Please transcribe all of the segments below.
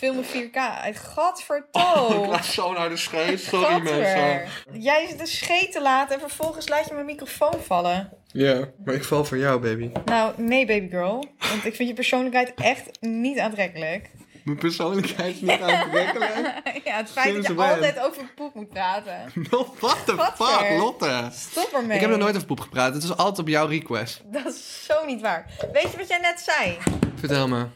filmen 4K uit. ik laat zo naar de scheet. Sorry mensen. Jij zit de scheet te laten en vervolgens laat je mijn microfoon vallen. Ja, maar ik val voor jou, baby. Nou, nee, baby girl. Want ik vind je persoonlijkheid echt niet aantrekkelijk. Mijn persoonlijkheid is niet aantrekkelijk. ja, het feit dat je altijd over poep moet praten. What the fuck, Lotte? Stop ermee. Ik heb nog nooit over poep gepraat. Het is altijd op jouw request. Dat is zo niet waar. Weet je wat jij net zei? Vertel me.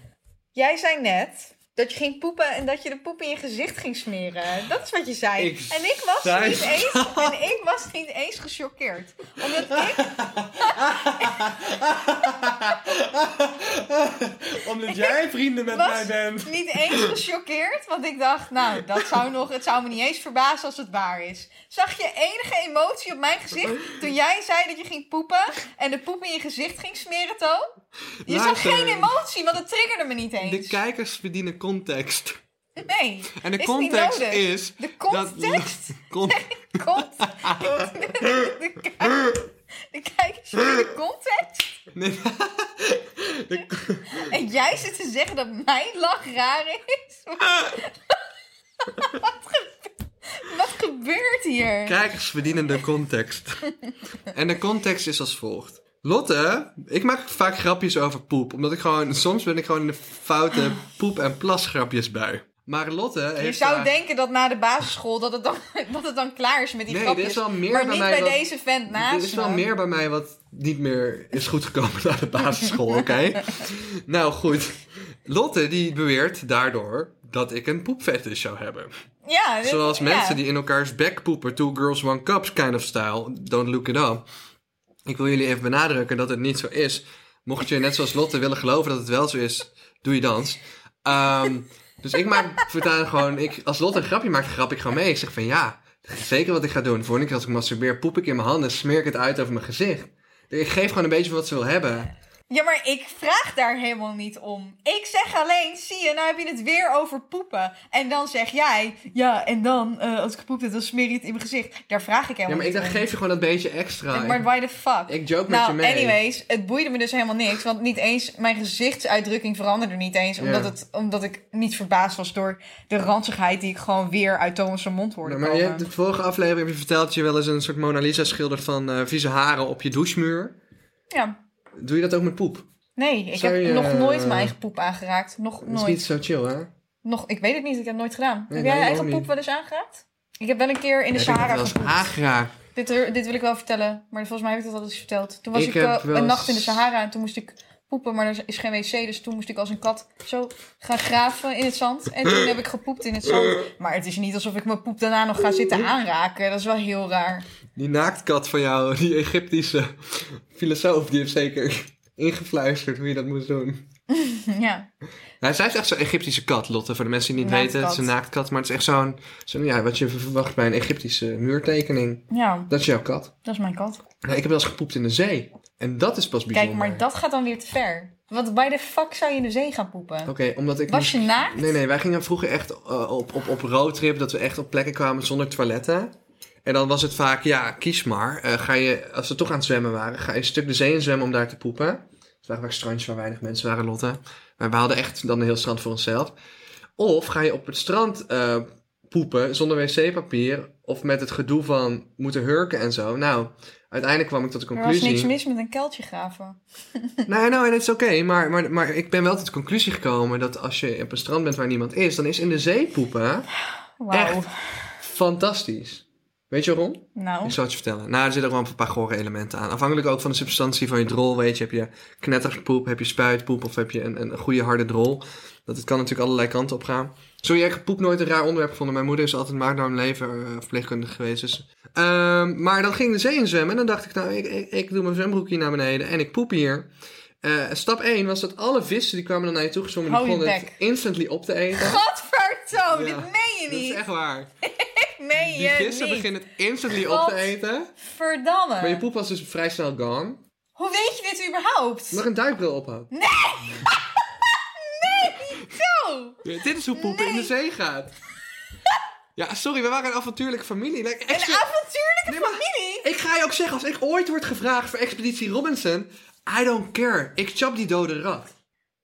Jij zei net dat je ging poepen en dat je de poep in je gezicht ging smeren. Dat is wat je zei. Ik en ik was zei niet eens en ik was niet eens gechoqueerd. Omdat ik Omdat jij vrienden met mij bent. niet eens gechoqueerd, want ik dacht, nou, dat zou nog, het zou me niet eens verbazen als het waar is. Zag je enige emotie op mijn gezicht toen jij zei dat je ging poepen en de poep in je gezicht ging smeren, To? Je zag geen emotie, want het triggerde me niet De eens. kijkers verdienen context. Nee. En de Is niet context nodig. is... De dat- context? Con- Komt. De, kijk- de kijkers de context. nee. De- En jij zit te zeggen dat mijn lach raar is. Wat, gebe- wat gebeurt hier? Kijkers verdienen de context. En de context is als volgt. Lotte, ik maak vaak grapjes over poep. Omdat ik gewoon, soms ben ik gewoon in de foute poep- en plasgrapjes bij. Maar Lotte Je heeft zou daar- denken dat na de basisschool dat het dan, dat het dan klaar is met die Nee, er grapjes. is wel meer maar bij niet mij bij wat- deze vent naast Er is wel me. meer bij mij wat niet meer is goed gekomen na de basisschool, oké? nou goed. Lotte die beweert daardoor dat ik een poepfetish zou hebben. Ja, dit- Zoals ja. mensen die in elkaars bek poepen. Two girls, one cups kind of style. Don't look it up. Ik wil jullie even benadrukken dat het niet zo is. Mocht je net zoals Lotte willen geloven dat het wel zo is, doe je dans. Ehm, dus ik maak voortaan gewoon... Ik, als Lotte een grapje maakt, grap ik gewoon mee. Ik zeg van ja, zeker wat ik ga doen. Volgende keer als ik masturbeer, poep ik in mijn handen... smeer ik het uit over mijn gezicht. Ik geef gewoon een beetje wat ze wil hebben. Ja, maar ik vraag daar helemaal niet om. Ik zeg alleen, zie je, nou heb je het weer over poepen. En dan zeg jij, ja, en dan, eh, als ik gepoept heb, dan smeer je het in mijn gezicht. Daar vraag ik Ja, helemaal maar ik niet dacht, om. geef je gewoon dat beetje extra. Maar why the fuck? Ik joke met nou, je mee. anyways, het boeide me dus helemaal niks. Want niet eens, mijn gezichtsuitdrukking veranderde niet eens. Omdat, Ja. het, omdat ik niet verbaasd was door de ranzigheid die ik gewoon weer uit Thomas' mond hoorde Ja, maar je, komen. de vorige aflevering heb je verteld dat je wel eens een soort Mona Lisa schildert van eh, vieze haren op je douchemuur. Ja, Doe je dat ook met poep? nee, ik Zou heb je, nog nooit eh, mijn eigen poep aangeraakt. Nog Dat is nooit. niet zo chill, hè? Nog, ik weet het niet, ik heb het nooit gedaan. Nee, heb jij je eigen poep niet. wel eens aangeraakt? Ik heb wel een keer in de Sahara gepoept. aangeraakt? Dit, dit wil ik wel vertellen, maar volgens mij heb ik dat al eens verteld. Toen was Ik eh, een nacht in de Sahara en toen moest ik poepen, maar er is geen wc, dus toen moest ik als een kat zo gaan graven in het zand. En toen heb ik gepoept in het zand. Maar het is niet alsof ik mijn poep daarna nog ga zitten aanraken. Dat is wel heel raar. Die naaktkat van jou, die Egyptische filosoof, die heeft zeker ingefluisterd hoe je dat moest doen. ja. Nou, zij is echt zo'n Egyptische kat, Lotte. Voor de mensen die niet weten, het is een Naaktkat. Maar het is echt zo'n, zo'n ja, wat je verwacht bij een Egyptische muurtekening. ja, Dat is jouw kat. dat is mijn kat. Ja, ik heb wel eens gepoept in de zee. En dat is pas bijzonder. Kijk, maar dat gaat dan weer te ver. Want bij de fuck zou je in de zee gaan poepen? Oké, omdat ik... Was je naakt? Nee, nee, wij gingen vroeger echt eh, op, op, op roadtrip, dat we echt op plekken kwamen zonder toiletten. En dan was het vaak, ja, kies maar. Eh, ga je, als we toch aan het zwemmen waren, ga je een stuk de zee in zwemmen om daar te poepen. Het waren vaak strandjes waar weinig mensen waren, Lotte. Maar we hadden echt dan een heel strand voor onszelf. Of ga je op het strand eh, poepen zonder wc-papier. Of met het gedoe van moeten hurken en zo. Nou, uiteindelijk kwam ik tot de Er was conclusie. niks mis met een kuiltje graven. Nee, nou, en het is oké. maar, maar, maar ik ben wel tot de conclusie gekomen dat als je op een strand bent waar niemand is, dan is in de zee poepen Wauw. Echt? fantastisch. Weet je waarom? Nou, Ik zal het je vertellen. Nou, er zitten ook wel een paar gore elementen aan. Afhankelijk ook van de substantie van je drol, weet je. Heb je knetterpoep, heb je spuitpoep of heb je een, een goede harde drol. Dat het kan natuurlijk allerlei kanten op gaan. Ik heb poep nooit een raar onderwerp gevonden. Mijn moeder is altijd een leven eh, verpleegkundige geweest. Dus. Ehm, maar dan ging de zee in zwemmen en dan dacht ik, nou, ik, ik, ik doe mijn zwembroekje naar beneden en ik poep hier. Eh, stap 1 was dat alle vissen die kwamen dan naar je toe gezwommen, die begonnen het instantly op te eten. Godverdomme, Ja. dit meen je Dat is niet. echt waar. meen Die je vissen niet. beginnen het instantly op te eten. Verdamme. Maar je poep was dus vrij snel gone. Hoe weet je dit überhaupt? Nog een duikbril op had. Zo. Ja, dit is hoe poepen in de zee gaat. Ja, sorry, we waren een avontuurlijke familie. Like, Een extra- avontuurlijke Nee, maar- familie. Ik ga je ook zeggen, als ik ooit word gevraagd voor Expeditie Robinson, I don't care. Ik chop die dode rat.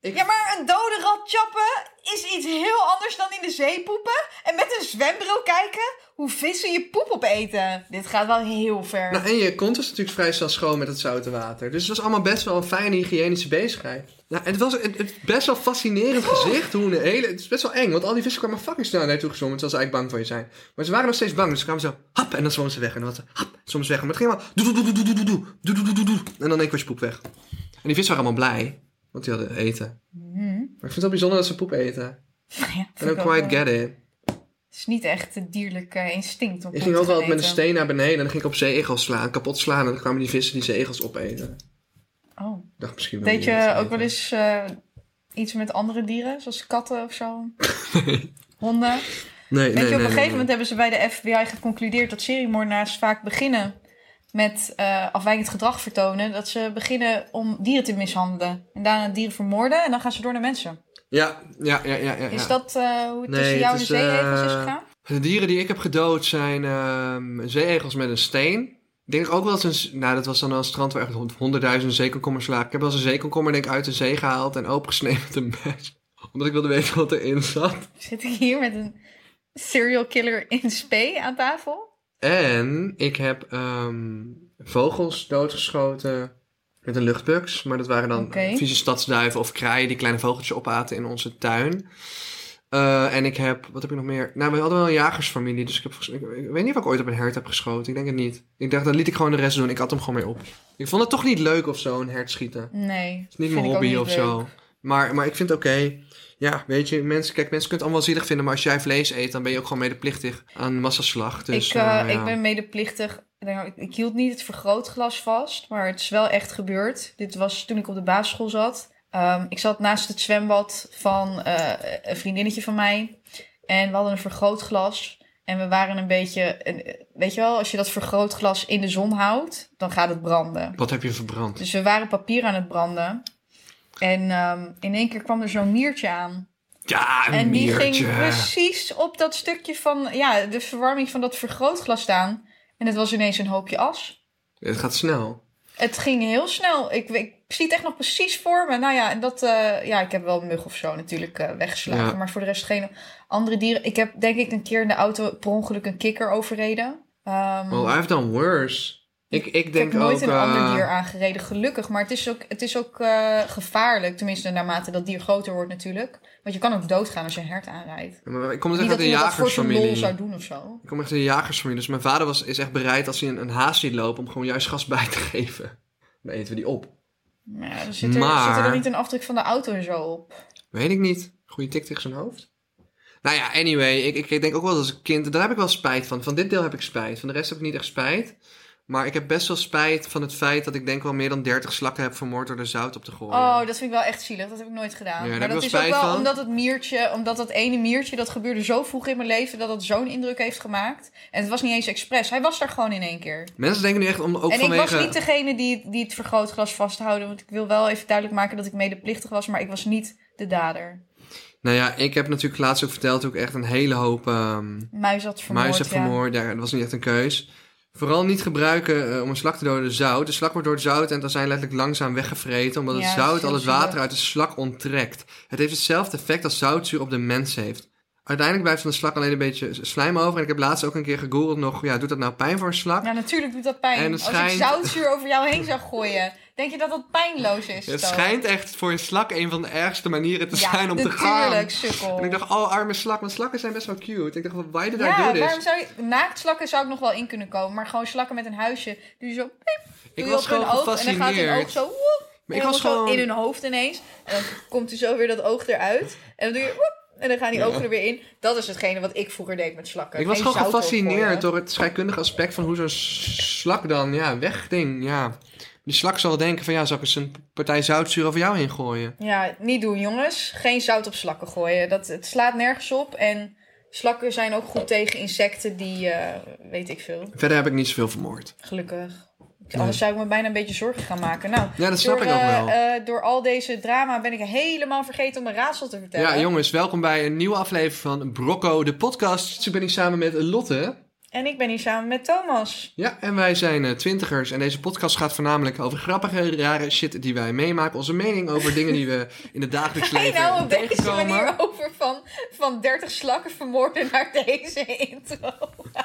Ik- Ja, maar een dode rat chappen is iets heel anders dan in de zee poepen. En met een zwembril kijken hoe vissen je poep opeten. Dit gaat wel heel ver. Nou, en je kont was natuurlijk vrij snel schoon met het zoute water. Dus het was allemaal best wel een fijne hygiënische bezigheid. Nou, en het was een, het best wel fascinerend gezicht. Hoe een hele, het is best wel eng, want al die vissen kwamen fucking snel naar je toe gezwommen. Terwijl ze eigenlijk bang voor je zijn. Maar ze waren nog steeds bang, dus ze kwamen zo, hap, en dan zwommen ze weg. En dan was ze, hap, ze weg. Maar het ging allemaal, doe, doe, doe, doe, doe, doe, doe, doe, doe, doe, doe, doe. En dan denk ik was je poep weg. En die vissen waren allemaal blij, want die hadden eten. Mhm. Maar ik vind het wel bijzonder dat ze poep eten. Ja, I don't quite wel. get it. Het is niet echt een dierlijk eh, instinct om Ik ging ook wel gaan met een steen naar beneden en dan ging ik op zeeegels slaan, kapot slaan. En dan kwamen die vissen die zeeegels opeten. Oh. Ik dacht misschien wel Deed je ook wel eens eh, iets met andere dieren, zoals katten of zo? Honden? Nee, Weet nee, je, op nee, een gegeven moment hebben ze bij de FBI geconcludeerd dat seriemoordenaars vaak beginnen met eh, afwijkend gedrag vertonen. Dat ze beginnen om dieren te mishandelen. En daarna dieren vermoorden en dan gaan ze door naar mensen. Ja, ja, ja, ja. ja, Is dat eh, hoe het Nee, tussen jou en het de is, zeeegels is eh, gegaan? De dieren die ik heb gedood zijn ehm zeeegels met een steen. Ik denk ook wel eens een... Nou, dat was dan een strand waar echt hond- honderdduizenden zeekomkommers lagen. Ik heb wel eens een zeekomkommer denk ik uit de zee gehaald en opengesneden met een mes. Omdat ik wilde weten wat erin zat. Zit ik hier met een serial killer in spe aan tafel? En ik heb ehm, vogels doodgeschoten met een luchtbugs. Maar dat waren dan Oké. vieze stadsduiven of kraaien die kleine vogeltjes opaten in onze tuin. Eh, en ik heb, wat heb ik nog meer? Nou, we hadden wel een jagersfamilie, dus ik, heb, ik, ik weet niet of ik ooit op een hert heb geschoten. Ik denk het niet. Ik dacht, dan liet ik gewoon de rest doen. Ik had hem gewoon mee op. Ik vond het toch niet leuk of zo, een hert schieten. Het Nee. is niet mijn hobby of zo. Maar, maar ik vind het oké. Ja, weet je, mensen, kijk, mensen kunnen het allemaal zielig vinden, maar als jij vlees eet, dan ben je ook gewoon medeplichtig aan massaslag. Dus, ik, eh, eh, ja. ik ben medeplichtig. Nou, Ik, ik hield niet het vergrootglas vast, maar het is wel echt gebeurd. Dit was toen ik op de basisschool zat. Ehm, ik zat naast het zwembad van eh, een vriendinnetje van mij. En we hadden een vergrootglas. En we waren een beetje... een- weet je wel, als je dat vergrootglas in de zon houdt, dan gaat het branden. Wat heb je verbrand? Dus we waren papier aan het branden. En ehm, in één keer kwam er zo'n miertje aan. Ja, een En die miertje. ging precies op dat stukje van ja, de verwarming van dat vergrootglas staan. En het was ineens een hoopje as. Het gaat snel. Het ging heel snel. Ik, ik zie het echt nog precies voor me. Nou ja, en dat, eh, ja, ik heb wel een mug of zo natuurlijk eh, weggeslagen. Ja. Maar voor de rest geen andere dieren. Ik heb denk ik een keer in de auto per ongeluk een kikker overreden. Ehm, Well, I've done worse. Ik, ik ik denk heb nooit ook... een eh, ander dier aangereden, gelukkig. Maar het is ook, het is ook eh, gevaarlijk. Tenminste, naarmate dat dier groter wordt natuurlijk. Want je kan ook doodgaan als je een hert aanrijdt. maar Ik kom dus echt uit een dat jagersfamilie. zou doen of zo. Ik kom echt uit een jagersfamilie. Dus mijn vader was, is echt bereid als hij een, een haas ziet lopen... om gewoon juist gas bij te geven. Dan eten we die op. Ja, zit, er, Maar- zit er niet een afdruk van de auto en zo op. Weet ik niet. Goeie tik tegen zijn hoofd. Nou ja, anyway. Ik, ik, ik denk ook wel dat als kind... Daar heb ik wel spijt van. Van dit deel heb ik spijt. Van de rest heb ik niet echt spijt. Maar ik heb best wel spijt van het feit dat ik denk wel meer dan 30 slakken heb vermoord door er zout op te gooien. Oh, dat vind ik wel echt zielig. Dat heb ik nooit gedaan. Ja, maar dat is ook wel van. omdat het miertje, omdat dat ene miertje, dat gebeurde zo vroeg in mijn leven, dat het zo'n indruk heeft gemaakt. En het was niet eens expres. Hij was daar gewoon in één keer. Mensen denken nu echt om, ook en vanwege... ik was niet degene die, die het vergrootglas vasthouden. Want ik wil wel even duidelijk maken dat ik medeplichtig was, maar ik was niet de dader. Nou ja, ik heb natuurlijk laatst ook verteld hoe ik echt een hele hoop... ehm, Muis had vermoord. muis heb ja. vermoord. Ja, dat was niet echt een keus. Vooral niet gebruiken eh, om een slak te doden zout. De slak wordt door het zout en dan zijn letterlijk langzaam weggevreten. Omdat het Ja, zout al het water uit de slak onttrekt. Het heeft hetzelfde effect als zoutzuur op de mens heeft. Uiteindelijk blijft van de slak alleen een beetje slijm over. En ik heb laatst ook een keer gegoogeld nog. Ja, doet dat nou pijn voor een slak? Ja, natuurlijk doet dat pijn. En Als schijnt- ik zoutzuur over jou heen zou gooien, denk je dat dat pijnloos is? het schijnt echt voor een slak een van de ergste manieren te ja, zijn om te gaan. natuurlijk, sukkel. En ik dacht, oh arme slak. Want slakken zijn best wel cute. Ik dacht, why did I ja, do this? waarom zou je... Naaktslakken zou ik nog wel in kunnen komen. Maar gewoon slakken met een huisje. Doe je zo... piep, Ik was gewoon oog. En dan gaat hun gefascineerd. oog zo... Woep, Maar ik was gewoon... in hun hoofd ineens. En dan komt er zo weer dat oog eruit. En dan doe je... Woep, en dan gaan die Ja. ogen er weer in. Dat is hetgene wat ik vroeger deed met slakken. Ik was Geen gewoon gefascineerd door het scheikundige aspect van hoe zo'n slak dan, ja, wegding, ja. Die slak zal denken van, ja, zal ik eens een partij zoutzuur over jou heen gooien? Ja, niet doen jongens. Geen zout op slakken gooien. Dat, het slaat nergens op. En slakken zijn ook goed tegen insecten die... eh, weet ik veel. Verder heb ik niet zoveel vermoord. Gelukkig. Anders zou ik me bijna een beetje zorgen gaan maken. Nou, Ja, dat snap door, ik ook eh, wel. eh, door al deze drama ben ik helemaal vergeten om een raadsel te vertellen. Ja, jongens, welkom bij een nieuwe aflevering van Brocco, de podcast. Ik ben hier samen met Lotte. En ik ben hier samen met Thomas. Ja, en wij zijn eh, twintigers en deze podcast gaat voornamelijk over grappige, rare shit die wij meemaken. Onze mening over dingen die we in het dagelijks leven nou op deze tegenkomen. manier over van, van 30 slakken vermoorden naar deze intro.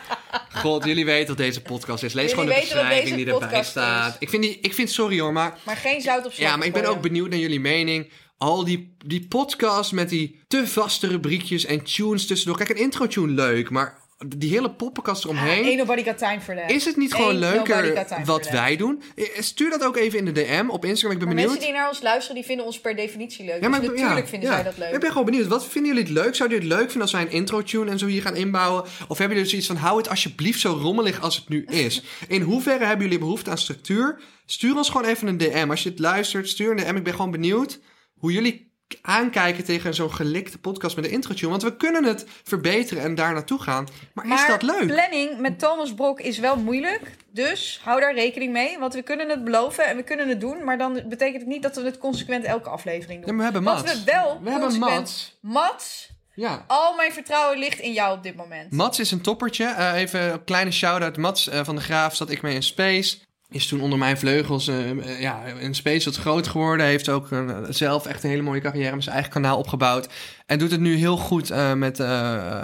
God, jullie weten wat deze podcast is. Lees Jullie gewoon de beschrijving die erbij staat. is. Ik vind, die, ik vind, sorry hoor, maar Maar geen zout op slakken Ja, maar ik ben ook benieuwd naar jullie mening. Al die, die podcast met die te vaste rubriekjes en tunes tussendoor. Kijk, een intro-tune leuk, maar die hele poppenkast eromheen. Got time for that. is het niet gewoon Ain't leuker wat wij doen? Stuur dat ook even in de DM op Instagram. Ik ben Maar benieuwd. mensen die naar ons luisteren, die vinden ons per definitie leuk. Ja, maar dus ik ben- natuurlijk ja, vinden ja. zij dat leuk. Ik ben gewoon benieuwd. Wat vinden jullie het leuk? Zouden jullie het leuk vinden als wij een intro-tune en zo hier gaan inbouwen? Of hebben jullie zoiets van, hou het alsjeblieft zo rommelig als het nu is? In hoeverre hebben jullie behoefte aan structuur? Stuur ons gewoon even een DM. Als je het luistert, stuur een DM. Ik ben gewoon benieuwd hoe jullie aankijken tegen zo'n gelikte podcast met een intro-tune. Want we kunnen het verbeteren en daar naartoe gaan. Maar, is dat leuk? planning met Thomas Brok is wel moeilijk. Dus hou daar rekening mee. Want we kunnen het beloven en we kunnen het doen. Maar dan betekent het niet dat we het consequent elke aflevering Ja, doen. maar we hebben Wat Mats. we wel We hebben Mats. Mats, Ja. al mijn vertrouwen ligt in jou op dit moment. Mats is een toppertje. Eh, even een kleine shout-out. Mats eh, van de Graaf zat ik mee in Space. Is toen onder mijn vleugels eh, eh, ja, in Space wat groot geworden. Heeft ook eh, zelf echt een hele mooie carrière met zijn eigen kanaal opgebouwd. En doet het nu heel goed met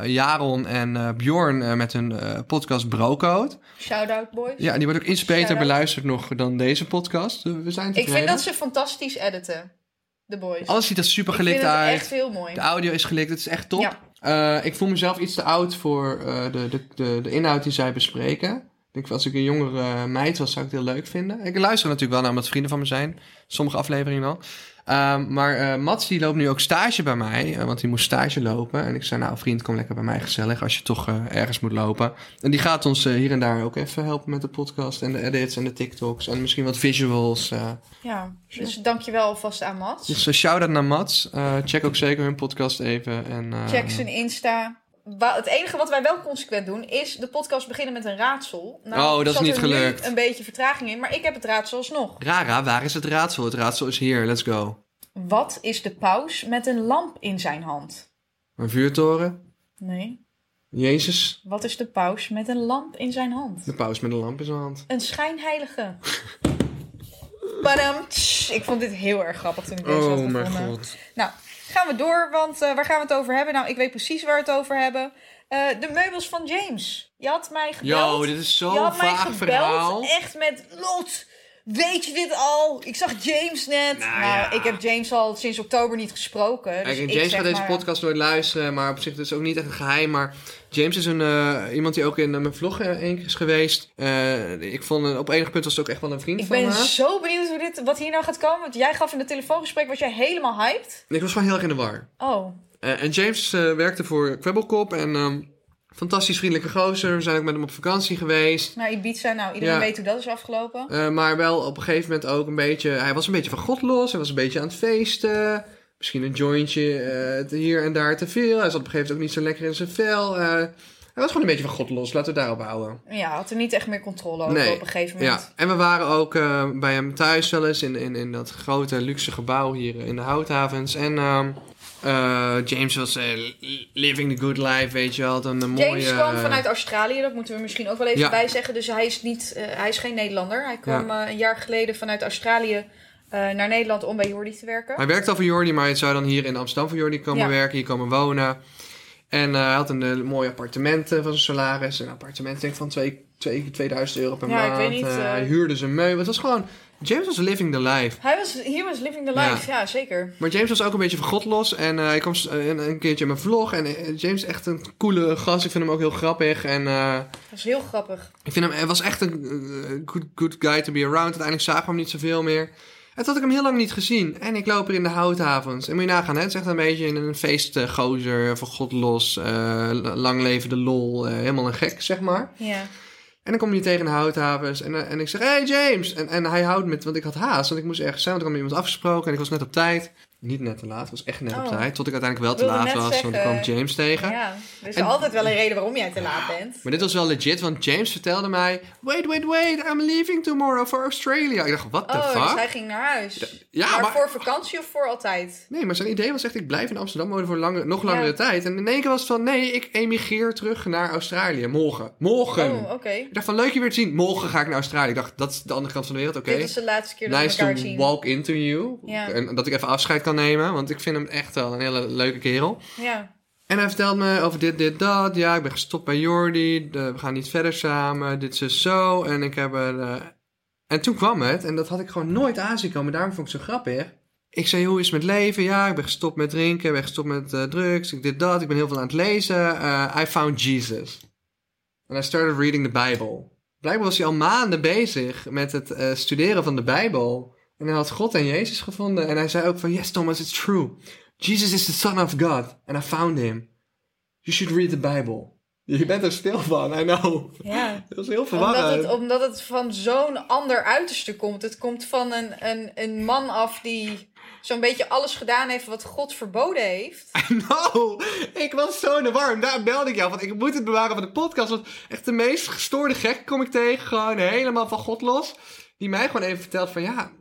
Jaron en Bjorn met hun podcast Brocode. Shout-out, boys. Ja, die wordt ook iets beter beluisterd nog dan deze podcast. We zijn Ik vind dat ze fantastisch editen. De boys. Alles ziet er super ik gelikt vind het uit. echt heel mooi. De audio is gelikt, het is echt top. Ja. Ik voel mezelf iets te oud voor de, de, de, de inhoud die zij bespreken. Ik denk, als ik een jongere meid was, zou ik het heel leuk vinden. Ik luister natuurlijk wel naar omdat vrienden van me zijn. Sommige afleveringen wel. Ehm, maar eh Mats die loopt nu ook stage bij mij, eh, want die moest stage lopen. En ik zei, nou vriend, kom lekker bij mij gezellig als je toch eh, ergens moet lopen. En die gaat ons eh, hier en daar ook even helpen met de podcast en de edits en de TikToks. En misschien wat visuals. eh. Ja, dus dankjewel alvast aan Mats. Dus uh, shout-out naar Mats. Eh, check ook zeker hun podcast even. En, eh, Check zijn Insta. Het enige wat wij wel consequent doen, is de podcast beginnen met een raadsel. Nou, Oh, dat is niet er nu gelukt. een beetje vertraging in, maar ik heb het raadsel alsnog. Rara, waar is het raadsel? Het raadsel is hier, let's go. Wat is de paus met een lamp in zijn hand? Een vuurtoren. Nee. Jezus. Wat is de paus met een lamp in zijn hand? De paus met een lamp in zijn hand. Een schijnheilige. Badam. Ik vond dit heel erg grappig toen ik deze had Oh mijn gevonden. god. Nou, gaan we door, want eh, waar gaan we het over hebben? Nou, ik weet precies waar we het over hebben. Eh, de meubels van James. Je had mij gebeld. Yo, dit is zo'n had mij vaag gebeld, verhaal. echt met Lot. Weet je dit al? Ik zag James net. Nou, Nou, ja. ik heb James al sinds oktober niet gesproken. Dus Kijk, ik James gaat deze maar- podcast nooit luisteren, maar op zich is het ook niet echt een geheim. Maar James is een, eh, iemand die ook in eh, mijn vlog eh, één keer is geweest. Ik vond op enig punt was het ook echt wel een vriend Ik van ben me. zo benieuwd hoe dit, wat hier nou gaat komen. Want jij gaf in het telefoongesprek, was jij helemaal hyped. Ik was gewoon heel erg in de war. Oh, en James werkte voor Kwebbelkop en ehm, fantastisch vriendelijke gozer. We zijn ook met hem op vakantie geweest. naar Ibiza. Nou, iedereen Ja. weet hoe dat is afgelopen. Eh, maar wel op een gegeven moment ook een beetje... Hij was een beetje van God los. Hij was een beetje aan het feesten. Misschien een jointje eh, hier en daar te veel. Hij zat op een gegeven moment ook niet zo lekker in zijn vel. Eh, hij was gewoon een beetje van God los. Laten we daarop houden. Ja, had er niet echt meer controle over Nee. op een gegeven moment. Ja, en we waren ook bij hem thuis wel eens in, in, in dat grote luxe gebouw hier in de Houthavens. En eh, James was eh, living the good life, weet je wel. Een, een mooie... James kwam vanuit Australië, dat moeten we misschien ook wel even Ja. bij zeggen. Dus hij is, niet, eh, hij is geen Nederlander. Hij kwam een jaar geleden vanuit Australië naar Nederland om bij Jordi te werken. Hij werkte al voor Jordi, maar hij zou dan hier in Amsterdam voor Jordi komen Ja. werken, hier komen wonen. En hij had een mooi appartement van zijn salaris. Een appartement denk ik van twee- twee- 2000 euro per Ja, ik maand. weet niet, hij huurde zijn meubel. Het was gewoon... James was living the life. Hij was, he was living the life, ja, zeker. Maar James was ook een beetje van God los. En eh, hij kwam een, een keertje in mijn vlog. En eh, James is echt een coole gast. Ik vind hem ook heel grappig. En eh, Dat was heel grappig. ik vind hem... Hij was echt een eh, good, good guy to be around. Uiteindelijk zagen we hem niet zoveel meer. En toen had ik hem heel lang niet gezien. En ik loop er in de houthavens. En moet je nagaan, hè? het is echt een beetje een feestgozer. van God los. eh, lang leven de lol. eh, helemaal een gek, zeg maar. Ja. En dan kom je tegen de houthavens. En, eh, en ik zeg, hey James. En, en hij houdt met, want ik had haast. Want ik moest ergens zijn. Want ik had met iemand afgesproken. En ik was net op tijd. Niet net te laat, het was echt net op Oh. tijd. Tot ik uiteindelijk wel te laat was, want ik zeggen. kwam James tegen. Ja, er is En- altijd wel een reden waarom jij te laat bent. Maar dit was wel legit, want James vertelde mij... Wait, wait, wait, I'm leaving tomorrow for Australia. Ik dacht, what the Oh, fuck? dus hij ging naar huis. Ja, maar, maar... voor vakantie of voor altijd? Nee, maar zijn idee was echt, ik blijf in Amsterdam wonen voor lange, nog langere Ja. tijd. En in één keer was het van, nee, ik emigreer terug naar Australië. Morgen. Morgen. Oh, oké. Ik dacht van, leuk je weer te zien. Morgen ga ik naar Australië. Ik dacht, dat is de andere kant van de wereld, oké. Dit is de laatste keer dat Nice we elkaar to zien. walk into you. Ja. En dat ik even afscheid kan nemen, want ik vind hem echt wel een hele leuke kerel. Ja. En hij vertelt me over dit, dit, dat. Ja, ik ben gestopt bij Jordi. De- we gaan niet verder samen. Dit is dus zo. En ik heb er... eh, En toen kwam het. En dat had ik gewoon nooit aanzien komen. Daarom vond ik het zo grappig. Ik zei, hoe is het met leven? Ja, ik ben gestopt met drinken. Ik ben gestopt met eh, drugs. Ik dit, dat. Ik ben heel veel aan het lezen. Eh, I found Jesus. And I started reading the Bible. Blijkbaar was hij al maanden bezig met het studeren van de Bijbel. En hij had God en Jezus gevonden. En hij zei ook van, yes Thomas, it's true. Jesus is the son of God. And I found him. You should read the Bible. Je bent er stil van, I know. ja. Dat is heel Omdat verwarrend. het, omdat het van zo'n ander uiterste komt. Het komt van een, een, een man af die zo'n beetje alles gedaan heeft wat God verboden heeft. I know. Ik was zo in de war. En Daar belde ik jou. Want ik moet het bewaren van de podcast. Want echt de meest gestoorde gek kom ik tegen. Gewoon helemaal van God los. Die mij gewoon even vertelt van ja,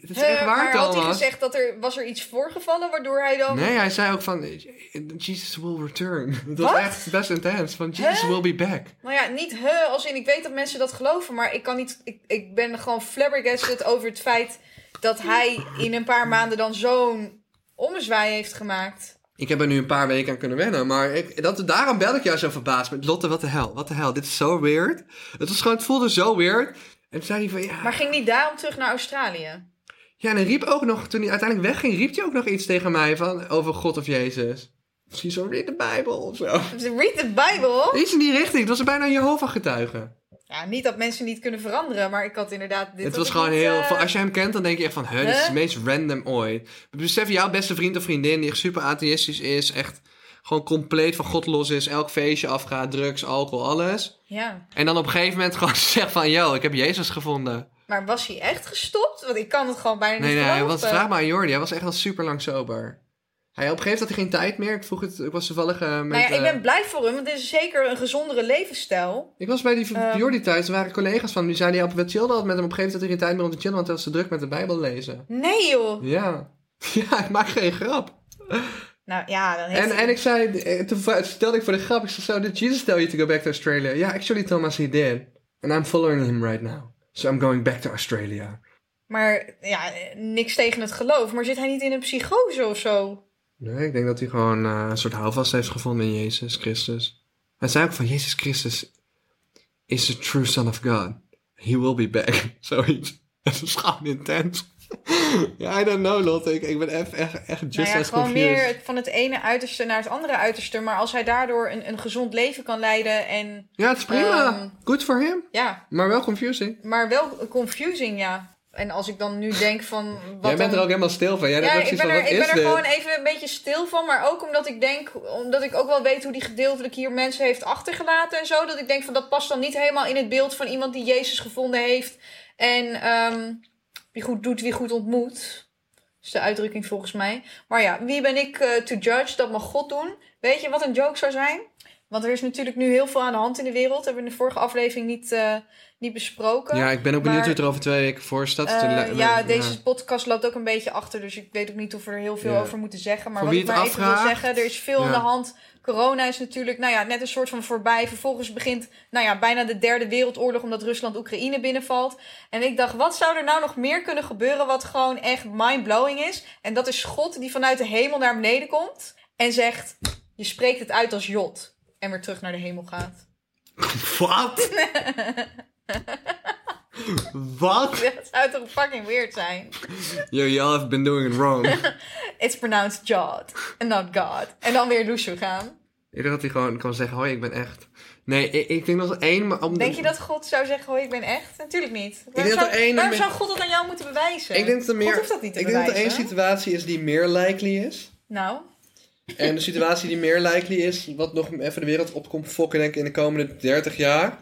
het is echt waar maar had hij gezegd dat er, was er iets voorgevallen waardoor hij dan... Nee, hij zei ook van Jesus will return. Het was Wat? echt best intens. Van Jesus will be back. Nou ja, niet he, als in ik weet dat mensen dat geloven, maar ik kan niet. Ik, ik ben gewoon flabbergasted over het feit dat hij in een paar maanden dan zo'n ommezwaai heeft gemaakt. Ik heb er nu een paar weken aan kunnen wennen. Maar ik, dat, daarom bel ik jou zo verbaasd met Lotte, wat de hel, wat de hel. Dit is zo weird. Het, was gewoon, het voelde zo weird. En toen zei hij van ja. Maar ging niet daarom terug naar Australië? Ja, en hij riep ook nog, toen hij uiteindelijk wegging, riep hij ook nog iets tegen mij van over God of Jezus. Misschien zo read de Bijbel of zo. Read the Bible. Iets in die richting. Het was bijna een Jehovah-getuige. Ja, niet dat mensen niet kunnen veranderen, maar ik had inderdaad. Dit Het was gewoon niet, heel... eh, van- Als je hem kent, dan denk je echt van... Huh, dit is het meest random ooit. Besef jouw beste vriend of vriendin die echt super atheïstisch is. Echt gewoon compleet van God los is. Elk feestje afgaat, drugs, alcohol, alles. Ja, En dan op een gegeven moment gewoon zegt van... Yo, ik heb Jezus gevonden. maar was hij echt gestopt? Want ik kan het gewoon bijna Nee, niet nee, geloven. was, vraag maar aan Jordi. Hij was echt al super lang sober. Hij, op een gegeven moment had hij geen tijd meer. Ik vroeg het... Ik was toevallig eh, met... Nou ja, ik eh, ben blij voor hem, want dit is zeker een gezondere levensstijl. Ik was bij die Ehm. Jordi thuis. Er waren collega's van hem. Die zeiden... Ja, we chillden altijd met hem. Op een gegeven moment had hij geen tijd meer om te chillen. Want hij was te druk met de Bijbel lezen. Nee joh. Ja. Ja, ik maak geen grap. Nou ja, dan heeft En, en ik zei, eh, toen vertelde ik voor de grap, ik zei zo, did Jesus tell you to go back to Australia? Ja, actually Thomas, he did. And I'm following him right now. So I'm going back to Australia. Maar ja, niks tegen het geloof. Maar zit hij niet in een psychose of zo? Nee, ik denk dat hij gewoon eh, een soort houvast heeft gevonden in Jezus Christus. Hij zei ook van, Jezus Christus is the true son of God. He will be back. Zoiets. Dat is gewoon intens. Ja, I don't know, Lotte. Ik, ik ben echt, echt, echt just nou ja, as gewoon confused. meer van het ene uiterste naar het andere uiterste. Maar als hij daardoor een, een gezond leven kan leiden en Ja, het is prima. Ehm. Good for him. ja, Maar wel confusing. maar wel confusing, ja. En als ik dan nu denk van... Wat Jij bent dan- er ook helemaal stil van. Jij Ja, ik ben van, er, ik ben er gewoon even een beetje stil van. Maar ook omdat ik denk, omdat ik ook wel weet hoe die gedeeltelijk hier mensen heeft achtergelaten en zo. Dat ik denk van dat past dan niet helemaal in het beeld van iemand die Jezus gevonden heeft. En ehm, wie goed doet, wie goed ontmoet. is de uitdrukking volgens mij. Maar ja, wie ben ik eh, to judge? Dat mag God doen. Weet je wat een joke zou zijn? Want er is natuurlijk nu heel veel aan de hand in de wereld. Dat hebben we in de vorige aflevering niet, eh, niet besproken. Ja, ik ben ook benieuwd hoe het er over twee weken voor staat. Eh, ja, deze podcast loopt ook een beetje achter, dus ik weet ook niet of we er heel veel Ja. over moeten zeggen. Maar Voor wat ik maar even wil zeggen, er is veel aan de hand. Corona is natuurlijk, nou ja, net een soort van voorbij. Vervolgens begint, nou ja, bijna de derde wereldoorlog omdat Rusland Oekraïne binnenvalt. En ik dacht, wat zou er nou nog meer kunnen gebeuren wat gewoon echt mind-blowing is? En dat is God die vanuit de hemel naar beneden komt en zegt, je spreekt het uit als Jot. En weer terug naar de hemel gaat. Wat? Wat? Dat zou toch fucking weird zijn? Yo, y'all have been doing it wrong. It's pronounced Jod and not God. En dan weer douchen gaan. ik dacht dat hij gewoon kan zeggen, hoi, ik ben echt. Nee, ik, ik denk nog één, maar om de- Denk je dat God zou zeggen, hoi, ik ben echt? Natuurlijk niet. Waarom, denk dat zou, er één- waarom zou God dat aan jou moeten bewijzen? Ik denk dat er meer... God hoeft dat niet te ik denk dat er één situatie is die meer likely is. Nou, En de situatie die meer likely is, wat nog even de wereld op komt fokken, denk ik, in de komende 30 jaar,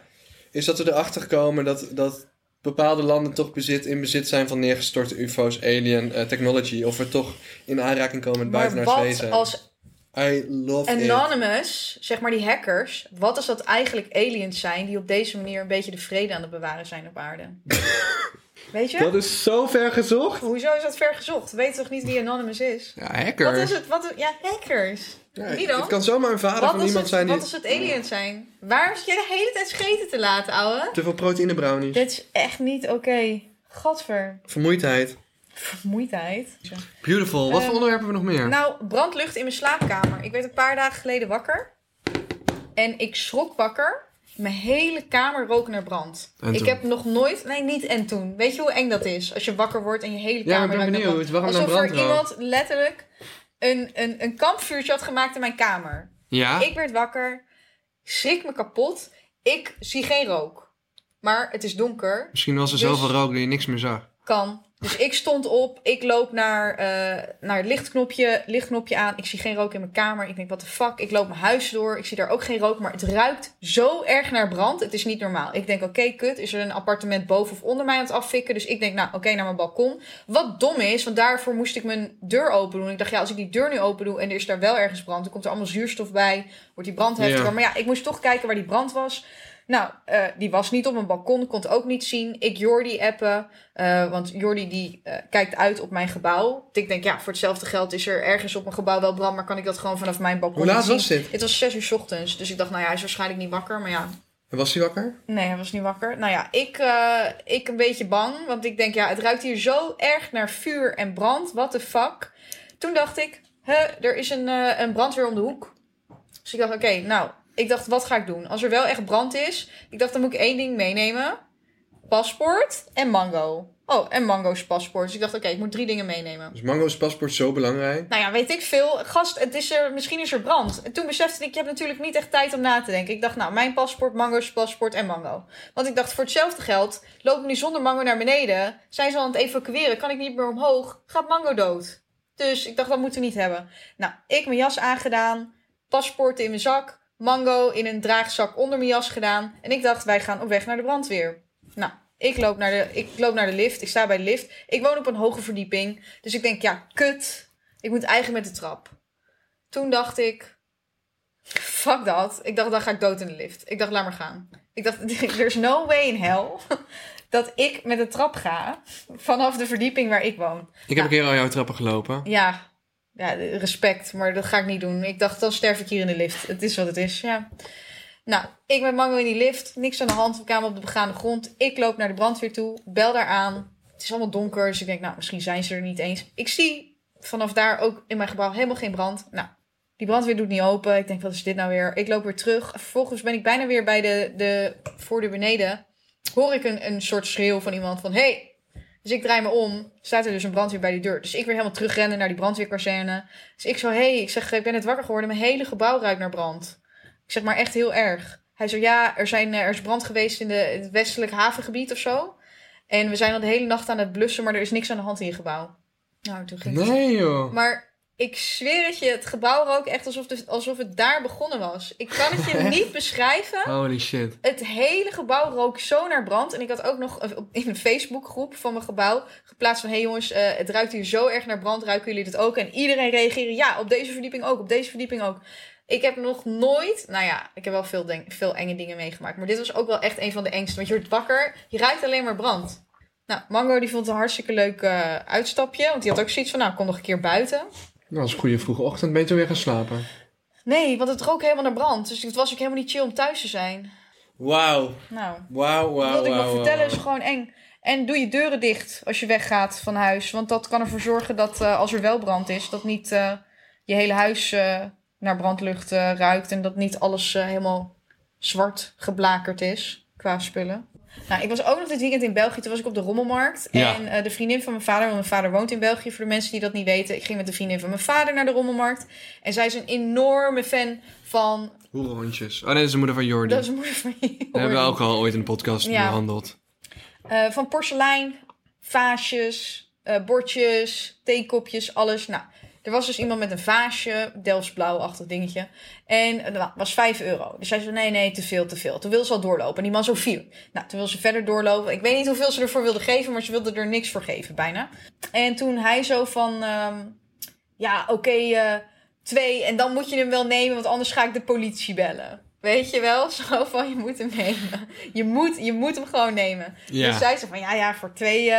is dat we erachter komen dat, dat bepaalde landen toch bezit, in bezit zijn van neergestorte UFO's, alien eh, technology. Of we toch in aanraking komen met buitenaards wezen. als I love it. Anonymous, zeg maar die hackers, wat als dat eigenlijk aliens zijn die op deze manier een beetje de vrede aan het bewaren zijn op aarde? Weet je? Dat is zo ver gezocht. Hoezo is dat ver gezocht? Weet toch niet wie Anonymous is? Ja, hacker. Wat is het? Wat, ja, hackers. Ja, Wie dan? Het kan zomaar een vader Wat van iemand het, zijn die wat als het aliens zijn? Waarom zit jij de hele tijd scheten te laten, ouwe? te veel proteïne brownies. Dit is echt niet oké. Gadver. Vermoeidheid. Vermoeidheid. Beautiful. Wat voor Ehm, onderwerpen hebben we nog meer? Nou, brandlucht in mijn slaapkamer. Ik werd een paar dagen geleden wakker. En ik schrok wakker. Mijn hele kamer rook naar brand. En ik toen? heb nog nooit... Nee, niet en toen. Weet je hoe eng dat is? Als je wakker wordt en je hele Ja, kamer ik ben ruikt naar benieuwd. brand. Waarom naar Alsof er brand rookt? iemand letterlijk een, een, een kampvuurtje had gemaakt in mijn kamer. ja? Ik werd wakker. Schrik me kapot. Ik zie geen rook. Maar het is donker. Misschien was er Dus- zoveel rook dat je niks meer zag. Kan. Dus ik stond op, ik loop naar, eh, naar het lichtknopje, lichtknopje aan. Ik zie geen rook in mijn kamer. Ik denk, wat de fuck? Ik loop mijn huis door. Ik zie daar ook geen rook, maar het ruikt zo erg naar brand. Het is niet normaal. Ik denk, oké, kut. Is er een appartement boven of onder mij aan het afvikken? Dus ik denk, nou, oké, naar mijn balkon. Wat dom is, want daarvoor moest ik mijn deur open doen. Ik dacht, ja, als ik die deur nu open doe en er is daar wel ergens brand, dan komt er allemaal zuurstof bij. Wordt die brand heftiger. Ja. Maar ja, ik moest toch kijken waar die brand was. Nou, eh, die was niet op mijn balkon, kon het ook niet zien. Ik Jordi appen, eh, want Jordi die eh, kijkt uit op mijn gebouw. Ik denk, ja, voor hetzelfde geld is er ergens op mijn gebouw wel brand, maar kan ik dat gewoon vanaf mijn balkon Hoe laat zien? was dit? Het was zes uur 's ochtends, dus ik dacht, nou ja, hij is waarschijnlijk niet wakker. Maar ja, En was hij wakker? nee, hij was niet wakker. Nou ja, ik, ik een beetje bang, want ik denk, ja, het ruikt hier zo erg naar vuur en brand. What the fuck? Toen dacht ik, hè, er is een, een brandweer om de hoek. Dus ik dacht, oké, nou, ik dacht, wat ga ik doen? Als er wel echt brand is, ik dacht, dan moet ik één ding meenemen. Paspoort en mango. Oh, en mango's paspoort. Dus ik dacht, oké, ik moet drie dingen meenemen. Dus Mango's paspoort zo belangrijk. Nou ja, weet ik veel. Gast, het is er, misschien is er brand. En toen besefte ik, je hebt natuurlijk niet echt tijd om na te denken. Ik dacht, nou, mijn paspoort, mango's paspoort en mango. Want ik dacht, voor hetzelfde geld loop ik nu zonder mango naar beneden. Zijn ze al aan het evacueren? Kan ik niet meer omhoog? Gaat mango dood? Dus ik dacht, dat moeten we niet hebben. Nou, ik mijn jas aangedaan. Paspoort in mijn zak. Mango in een draagzak onder mijn jas gedaan. En ik dacht, wij gaan op weg naar de brandweer. Nou, ik loop naar de, ik loop naar de lift. Ik sta bij de lift. Ik woon op een hoge verdieping. Dus ik denk, ja, kut. Ik moet eigenlijk met de trap. Toen dacht ik, fuck dat. Ik dacht, dan ga ik dood in de lift. Ik dacht, laat maar gaan. Ik dacht, there's no way in hell dat ik met de trap ga vanaf de verdieping waar ik woon. Ik heb een keer al jouw trappen gelopen. Ja, ja, respect, maar dat ga ik niet doen. Ik dacht, dan sterf ik hier in de lift. Het is wat het is, ja. Nou, ik met Mango in die lift. Niks aan de hand. We kwamen op de begaande grond. Ik loop naar de brandweer toe. Bel daar aan. Het is allemaal donker. Dus ik denk, nou, misschien zijn ze er niet eens. Ik zie vanaf daar ook in mijn gebouw helemaal geen brand. Nou, die brandweer doet niet open. Ik denk, wat is dit nou weer? Ik loop weer terug. Vervolgens ben ik bijna weer bij de, de voordeur beneden. Hoor ik een, een soort schreeuw van iemand van... Hey! Dus ik draai me om. Staat er dus een brandweer bij die deur. Dus ik weer helemaal terugrennen naar die brandweerkazerne. Dus ik zo, hey, ik zeg, ik ben net wakker geworden. Mijn hele gebouw ruikt naar brand. Ik zeg maar echt heel erg. Hij zo, ja, er, zijn, eh, er is brand geweest in de, het westelijk havengebied of zo. En we zijn al de hele nacht aan het blussen, maar er is niks aan de hand in je gebouw. Nou, toen ging het. Nee joh. Maar ik zweer het je, het gebouw rook echt alsof, de, alsof het daar begonnen was. Ik kan het je niet beschrijven. Holy shit. Het hele gebouw rook zo naar brand. En ik had ook nog in een Facebookgroep van mijn gebouw geplaatst van... hé hey jongens, eh, het ruikt hier zo erg naar brand. Ruiken jullie dit ook? En iedereen reageerde ja, op deze verdieping ook, op deze verdieping ook. Ik heb nog nooit... Nou ja, ik heb wel veel, denk, veel enge dingen meegemaakt. Maar dit was ook wel echt een van de engste. Want je wordt wakker, je ruikt alleen maar brand. Nou, Mango die vond het een hartstikke leuk eh, uitstapje. Want die had ook zoiets van, nou, kom nog een keer buiten. Dat was een goede vroege ochtend. Ben je toen weer gaan slapen? Nee, want het rook helemaal naar brand. Dus het was ook helemaal niet chill om thuis te zijn. Wauw. Nou, Wauw, wauw, wat ik nog vertellen is gewoon eng. En doe je deuren dicht als je weggaat van huis. Want dat kan ervoor zorgen dat eh, als er wel brand is, dat niet eh, je hele huis eh, naar brandlucht eh, ruikt. En dat niet alles helemaal zwart geblakerd is qua spullen. Nou, ik was ook nog dit weekend in België. Toen was ik op de Rommelmarkt. Ja. En eh, de vriendin van mijn vader, want mijn vader woont in België. Voor de mensen die dat niet weten. Ik ging met de vriendin van mijn vader naar de Rommelmarkt. En zij is een enorme fan van... Hoerenhondjes. Oh nee, dat is de moeder van Jordi. Dat is een moeder van je. Dat hebben we ook al ooit in de podcast Ja. behandeld. Eh, van porselein, vaasjes, eh, bordjes, theekopjes, alles. Nou, Er was dus iemand met een vaasje, Delftsblauw-achtig dingetje. En wa- was 5 euro. Dus zij zei, nee, nee, te veel, te veel. Toen wilde ze al doorlopen. En die man zo vier. Nou, toen wilde ze verder doorlopen. Ik weet niet hoeveel ze ervoor wilde geven, maar ze wilde er niks voor geven, bijna. En toen hij zo van, ehm, ja, oké, eh, twee. En dan moet je hem wel nemen, want anders ga ik de politie bellen. Weet je wel? Zo van, je moet hem nemen. Je moet, je moet hem gewoon nemen. Ja. Dus zij zei van, ja, ja, voor twee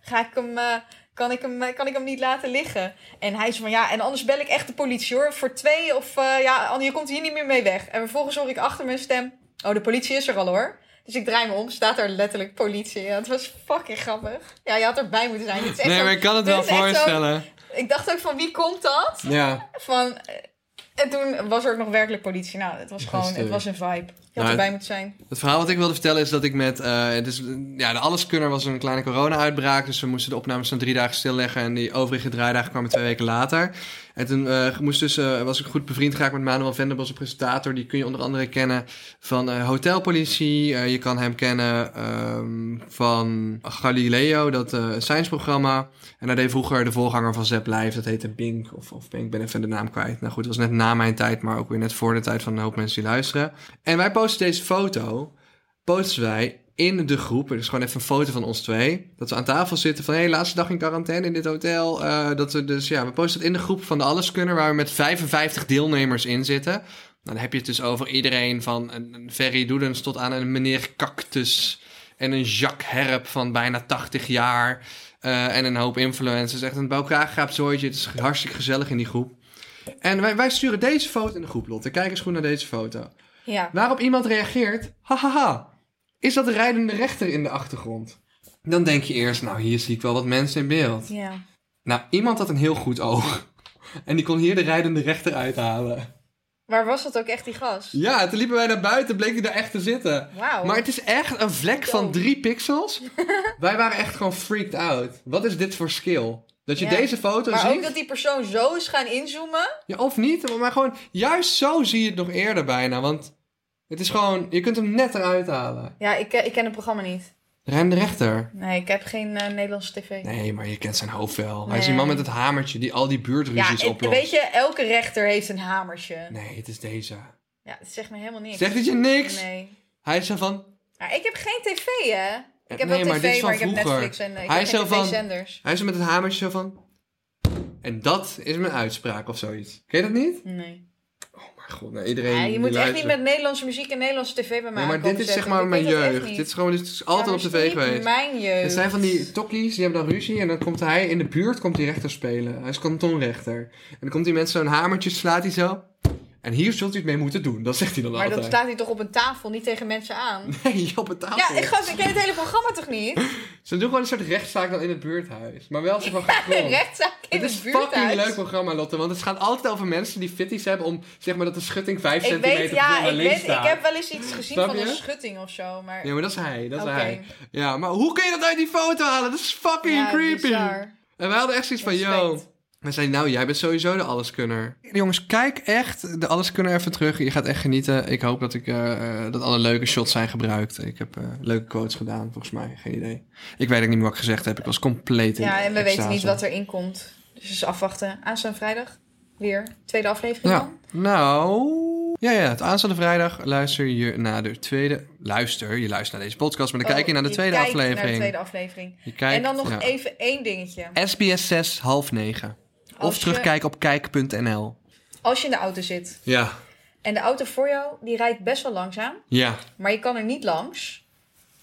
ga ik hem, eh, kan, ik hem, eh, kan ik hem niet laten liggen. En hij zei van, ja, en anders bel ik echt de politie hoor. Voor twee of, eh, ja, je komt hier niet meer mee weg. En vervolgens hoor ik achter mijn stem, oh, de politie is er al hoor. Dus ik draai me om, staat er letterlijk politie. Ja, het was fucking grappig. Ja, je had erbij moeten zijn. Het is echt Nee, maar ik kan het wel zo- voorstellen. ik dacht ook van, wie komt dat? Ja. Van, eh, en toen was er ook nog werkelijk politie. Nou, het was gewoon, het was een vibe. Je had Nou, erbij moeten zijn. Het verhaal wat ik wilde vertellen is dat ik met... het is, ja, de Alleskunner was een kleine corona-uitbraak. Dus we moesten de opnames dan drie dagen stilleggen. En die overige draaidagen kwamen twee weken later. En toen eh, moest dus, eh, was ik goed bevriend geraakt met Manuel Venderbos, een presentator. Die kun je onder andere kennen van eh, Hotelpolitie. Je kan hem kennen ehm, van Galileo, dat science-programma. En hij deed vroeger de voorganger van Zep Live. Dat heette Bink of, of Bink, ik ben even de naam kwijt. Nou goed, het was net na mijn tijd, maar ook weer net voor de tijd van een hoop mensen die luisteren. En wij posten deze foto, posten wij in de groep. Dus gewoon even een foto van ons twee. Dat we aan tafel zitten van, hé, hey, laatste dag in quarantaine in dit hotel. Eh, dat we dus, ja, we posten het in de groep van de Alleskunner, waar we met 55 deelnemers in zitten. Nou, dan heb je het dus over iedereen van een, Ferry Doedens tot aan een meneer Cactus. En een Jacques Herp van bijna 80 jaar. eh, en een hoop influencers. Echt een bij elkaar zooitje. Het is hartstikke gezellig in die groep. En wij, wij sturen deze foto in de groep, Lotte. Kijk eens goed naar deze foto. Ja. Waarop iemand reageert, hahaha, is dat de rijdende rechter in de achtergrond? Dan denk je eerst, nou hier zie ik wel wat mensen in beeld. Ja. Nou, iemand had een heel goed oog. En die kon hier de rijdende rechter uithalen. Waar was dat ook echt, die gast? Ja, toen liepen wij naar buiten, bleek hij daar echt te zitten. Maar het is echt een vlek van drie pixels. wij waren echt gewoon freaked out. Wat is dit voor skill? Dat je Ja. deze foto Maar ziet. ook dat die persoon zo is gaan inzoomen. Ja, of niet, maar gewoon juist zo zie je het nog eerder bijna. Want het is gewoon, je kunt hem net eruit halen. Ja, ik, eh, ik ken het programma niet. Ren de rechter. Nee, ik heb geen eh, Nederlandse tv. Nee, maar je kent zijn hoofd wel. Hij is Nee. die man met het hamertje die al die ja, buurtruzies oplost. weet je, elke rechter heeft een hamertje. Nee, het is deze. Ja, dat zegt me helemaal niks. Zegt het je niks? Nee. Hij is zo van... Maar ik heb geen tv, hè? Ik heb nee, wel tv, maar ik heb. Netflix en eh, ik Hij heb is geen zo van- tv-zenders. Hij is zo met het hamertje zo van... En dat is mijn uitspraak of zoiets. Ken je dat niet? Nee. God, nee, iedereen Ja, je moet echt niet met Nederlandse muziek en Nederlandse tv bij mij Nee, maar dit is zeg maar mijn jeugd. Dit is gewoon dit is altijd maar op tv geweest. mijn jeugd. Het zijn van die tokkies, die hebben dan ruzie en dan komt hij in de buurt, komt die rechter spelen. Hij is kantonrechter. En dan komt die met zo'n hamertje, slaat hij zo. En hier zult u het mee moeten doen. Dat zegt hij dan Maar dan altijd. staat hij toch op een tafel, niet tegen mensen aan. Nee, op een tafel. Ja, ik, gast, ik ken het hele programma toch niet? Ze doen gewoon een soort rechtszaak dan in het buurthuis. Maar wel zo van rechtszaak in Het is fucking leuk programma, Lotte. Want het gaat altijd over mensen die fitties hebben om, zeg maar, dat de schutting 5 Ik centimeter weet, te ja, ik, links weet, ik heb wel eens iets gezien van een schutting of zo, maar... Ja, maar dat is hij. Dat is Oké. hij. Ja, maar hoe kun je dat uit die foto halen? Dat is fucking Ja, creepy. bizar. En wij hadden echt zoiets van, yo. We zeiden, nou, jij bent sowieso de alleskunner. Jongens, kijk echt de alleskunner even terug. Je gaat echt genieten. Ik hoop dat, ik, eh, eh, dat alle leuke shots zijn gebruikt. Ik heb eh, leuke quotes gedaan, volgens mij. Geen idee. Ik weet ook niet meer wat ik gezegd heb. Ik was compleet in Ja, en we extase. weten niet wat erin komt. Dus afwachten. Aanstaande vrijdag weer. Tweede aflevering Ja, dan. nou... Ja, ja, het aanstaande vrijdag luister je naar de tweede... Luister, je luistert naar deze podcast, maar dan kijk je naar de Oh, tweede kijkt naar aflevering. de tweede aflevering. Je kijkt, en dan nog ja. even één dingetje. SBS 6, half negen. Of je- terugkijken op kijk.nl. Als je in de auto zit Ja, en de auto voor jou, die rijdt best wel langzaam. ja. Maar je kan er niet langs.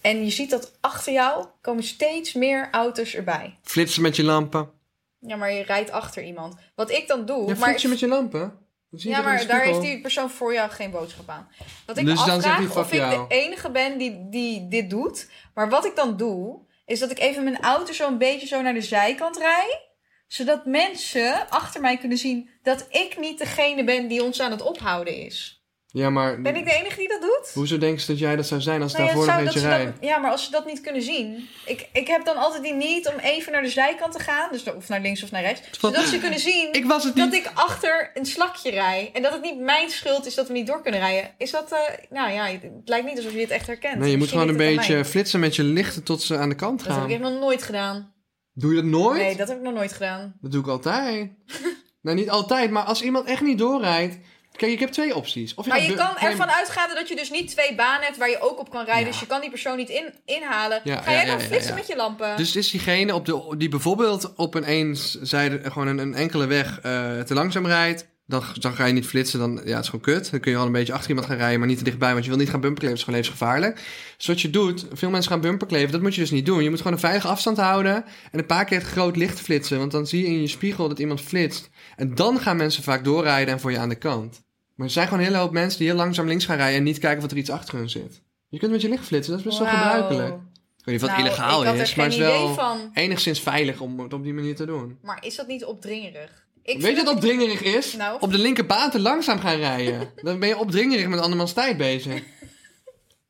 En je ziet dat achter jou komen steeds meer auto's erbij. Flitsen met je lampen. Ja, maar je rijdt achter iemand. Wat ik dan doe... Ja, maar je met je lampen. Ja, maar daar heeft die persoon voor jou geen boodschap aan. Wat ik Dus afvraag of ik jou. de enige ben die, die dit doet. Maar wat ik dan doe, is dat ik even mijn auto zo een beetje zo naar de zijkant rij. Zodat mensen achter mij kunnen zien dat ik niet degene ben die ons aan het ophouden is. Ja, maar Ben ik de enige die dat doet? hoezo denk je dat jij dat zou zijn als Nou ja, daarvoor nog eentje dat ze rijdt? dat- ja, maar als ze dat niet kunnen zien. Ik, ik heb dan altijd die niet om even naar de zijkant te gaan. Dus of naar links of naar rechts. Zodat ze kunnen zien Ik was het dat ik achter een slakje rij. En dat het niet mijn schuld is dat we niet door kunnen rijden. Is dat, eh, nou ja, het lijkt niet alsof je het echt herkent. Nee, je moet gewoon een beetje flitsen met je lichten tot ze aan de kant Dat heb gaan. ik echt nog nooit gedaan. Doe je dat nooit? Nee, dat heb ik nog nooit gedaan. Dat doe ik altijd. Nou, niet altijd, maar als iemand echt niet doorrijdt... Kijk, ik heb twee opties. Of Maar gaat je kan ervan uitgaan dat je dus niet twee banen hebt waar je ook op kan rijden. Ja. Dus je kan die persoon niet in, inhalen. Ja, Ga jij dan flitsen met je lampen? Dus is diegene op de, die bijvoorbeeld op een eenzijde, gewoon een, een enkele weg eh, te langzaam rijdt. Dan, dan ga je niet flitsen, dan ja, het is gewoon kut. Dan kun je wel een beetje achter iemand gaan rijden, maar niet te dichtbij, want je wil niet gaan bumperkleven, dat is gewoon levensgevaarlijk. Dus wat je doet, veel mensen gaan bumperkleven, dat moet je dus niet doen. Je moet gewoon een veilige afstand houden en een paar keer het groot licht flitsen, want dan zie je in je spiegel dat iemand flitst. En dan gaan mensen vaak doorrijden en voor je aan de kant. Maar er zijn gewoon een hele hoop mensen die heel langzaam links gaan rijden en niet kijken of er iets achter hun zit. Je kunt met je licht flitsen, dat is best wel gebruikelijk. Ik weet niet of dat Nou, illegaal is, maar het is wel van. enigszins veilig om het op die manier te doen. Maar is dat niet opdringerig? Ik Weet je wat opdringerig is? Nou. Op de linkerbaan te langzaam gaan rijden. Dan ben je opdringerig met andermans tijd bezig.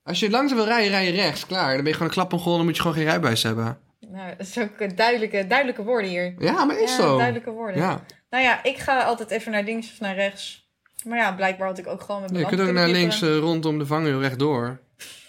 Als je langzaam wil rijden, rij je rechts. Klaar. Dan ben je gewoon een klap om dan moet je gewoon geen rijbewijs hebben. Nou, dat is ook duidelijke, duidelijke woorden hier. Ja, maar is ja, zo. duidelijke woorden. Ja. Nou ja, ik ga altijd even naar links of naar rechts. Maar ja, blijkbaar had ik ook gewoon met Je mijn kunt ook naar links eh, rondom de vangrail rechtdoor.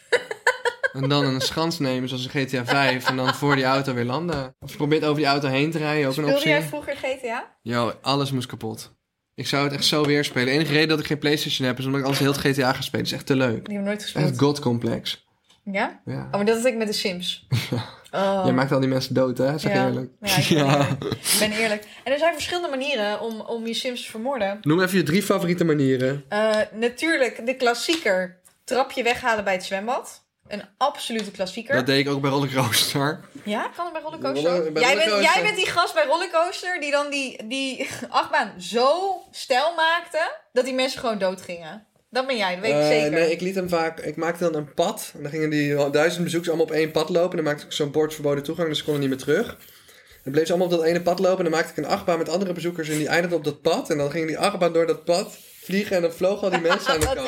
en dan een schans nemen zoals in GTA 5. En dan voor die auto weer landen. Of je probeert over die auto heen te rijden, ook een Speelde optie. jij vroeger GTA? Yo, alles moest kapot. Ik zou het echt zo weer spelen. De enige reden dat ik geen Playstation heb is omdat ik altijd heel het GTA ga spelen. Dat is echt te leuk. Die heb ik nooit gespeeld. Echt God complex. Ja? Ja. Oh, maar dat had ik met de Sims. Oh. Jij maakt al die mensen dood, hè? Zeg Ja. eerlijk. Ja, ik ben, eerlijk. ik ben eerlijk. En er zijn verschillende manieren om, om je Sims te vermoorden. Noem even je drie favoriete manieren. Eh, natuurlijk de klassieker. Trapje weghalen bij het zwembad. Een absolute klassieker. Dat deed ik ook bij Rollercoaster. Ja, kan het bij Rollercoaster Roller- bij jij, bent, Rollercoaster. jij bent die gast bij Rollercoaster die dan die, die achtbaan zo stijl maakte... dat die mensen gewoon dood gingen. Dat ben jij, dat weet ik Eh, zeker. nee, ik liet hem vaak... Ik maakte dan een pad. En dan gingen die duizend bezoekers allemaal op één pad lopen. En dan maakte ik zo'n bord verboden toegang, dus ze konden niet meer terug. Dan bleef ze allemaal op dat ene pad lopen. En dan maakte ik een achtbaan met andere bezoekers. En die eindigden op dat pad. En dan ging die achtbaan door dat pad vliegen. En dan vlogen al die mensen aan de kant.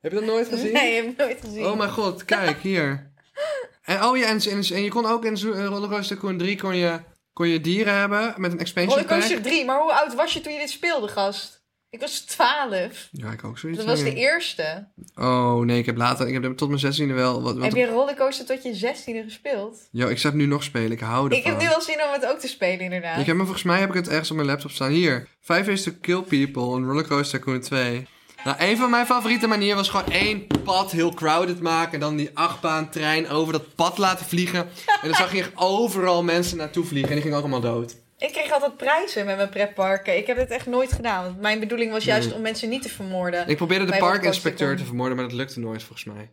Heb je dat nooit gezien? Nee, heb ik nooit gezien. Oh mijn god, kijk, hier. En, oh ja, en, en, en je kon ook in eh, Rollercoaster Tycoon 3 kon je, kon je dieren hebben met een expansion pack. Rollercoaster 3, maar hoe oud was je toen je dit speelde, gast? Ik was 12. Ja, ik ook zoiets. Dat was de eerste. Oh nee, ik heb later, ik heb tot mijn 16e wel. Wat, wat, Heb je Rollercoaster tot je 16e gespeeld? Yo, ik zou het nu nog spelen, ik hou ervan. Ik heb nu wel zin om het ook te spelen, inderdaad. Ik heb volgens mij heb ik het ergens op mijn laptop staan. Hier, Five Ways to Kill People en Rollercoaster Tycoon 2. Nou, een van mijn favoriete manieren was gewoon één pad heel crowded maken. En dan die achtbaantrein over dat pad laten vliegen. En dan zag je echt overal mensen naartoe vliegen. En die gingen ook allemaal dood. Ik kreeg altijd prijzen met mijn pretparken. Ik heb dit echt nooit gedaan. Want mijn bedoeling was juist om mensen niet te vermoorden. Ik probeerde de parkinspecteur te vermoorden, maar dat lukte nooit volgens mij.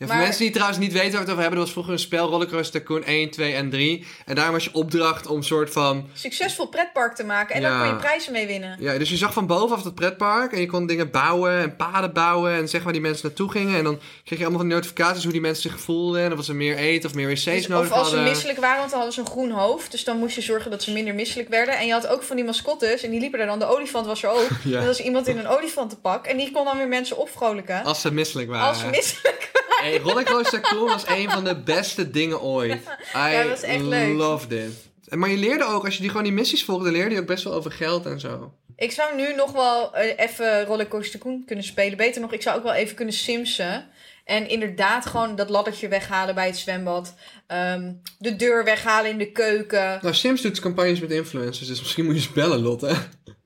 Ja, voor Maar- mensen die trouwens niet weten waar we het over hebben, dat was vroeger een spel Rollercoaster Tycoon 1, 2 en 3. En daarom was je opdracht om soort van... Succesvol pretpark te maken. En Ja. daar kon je prijzen mee winnen. Ja, dus je zag van bovenaf het pretpark en je kon dingen bouwen en paden bouwen en zeg waar die mensen naartoe gingen. En dan kreeg je allemaal van die notificaties hoe die mensen zich voelden en of ze meer eten of meer wc's Dus nodig of als hadden. ze misselijk waren, want dan hadden ze een groen hoofd. Dus dan moest je zorgen dat ze minder misselijk werden. En je had ook van die mascottes. En die liepen er dan. De olifant was er ook. Ja. Dat was iemand in een olifantenpak. En die kon dan weer mensen opvrolijken. Als ze misselijk waren. Als ze misselijk Hey, Rollercoaster Tycoon was een van de beste dingen ooit. I Ja, was echt leuk. loved it. Maar je leerde ook, als je die gewoon die missies volgde, leerde je ook best wel over geld en zo. Ik zou nu nog wel eh, even Rollercoaster Tycoon kunnen spelen. Beter nog, ik zou ook wel even kunnen simsen. En inderdaad gewoon dat laddertje weghalen bij het zwembad. Ehm, de deur weghalen in de keuken. Nou, Sims doet campagnes met influencers, dus misschien moet je eens bellen, Lotte.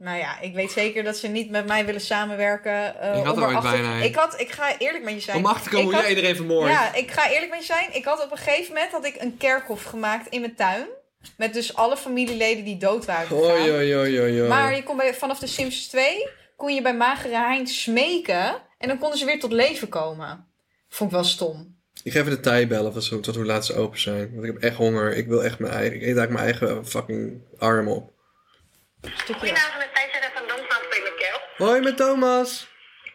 Nou ja, ik weet zeker dat ze niet met mij willen samenwerken. eh, Ik had om er ooit bijna. Ik had, ik ga eerlijk met je zijn. Om achter te komen hoe had- jij iedereen vermoordt. Ja, ik ga eerlijk met je zijn. Ik had op een gegeven moment had ik een kerkhof gemaakt in mijn tuin. Met dus alle familieleden die dood waren gegaan. Oei, oei, oei, oei, oei. Maar je kon bij, vanaf de Sims 2 kon je bij Magere Hein smeken. En dan konden ze weer tot leven komen. Vond ik wel stom. Ik ga even de tij bellen van zo, tot hoe laat ze open zijn. Want ik heb echt honger. Ik wil echt mijn eigen... Ik eet eigenlijk mijn eigen fucking arm op. Stukje. Goedenavond, met Thijs van Domsland bij Mikkel. Hoi, met Thomas.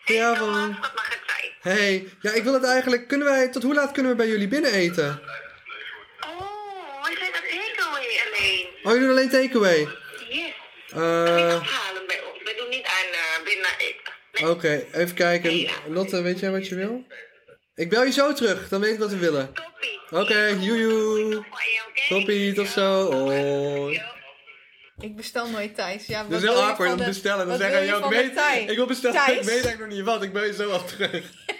Goedenavond. Wat mag het zijn? Hey, ja, ik wil het eigenlijk... Kunnen wij... Tot hoe laat kunnen we bij jullie binnen eten? Oh, we zijn dat takeaway alleen. Oh, jullie doen alleen takeaway? Yes. Eh, ophalen bij ons. We doen niet aan uh, binnen eten. Nee. Oké, even kijken. Lotte, weet jij wat je wil? Ik bel je zo terug, dan weet ik wat we willen. Toppie. Oké, joejoe. Je, oké? Toppie, tot zo. Hoi. Ik bestel nooit thuis. Ja, Dat is heel awkward om te de- bestellen. Dan zeggen je van weet, de ik wil bestellen, Thijs? ik weet eigenlijk nog niet wat. Ik je zo wel terug.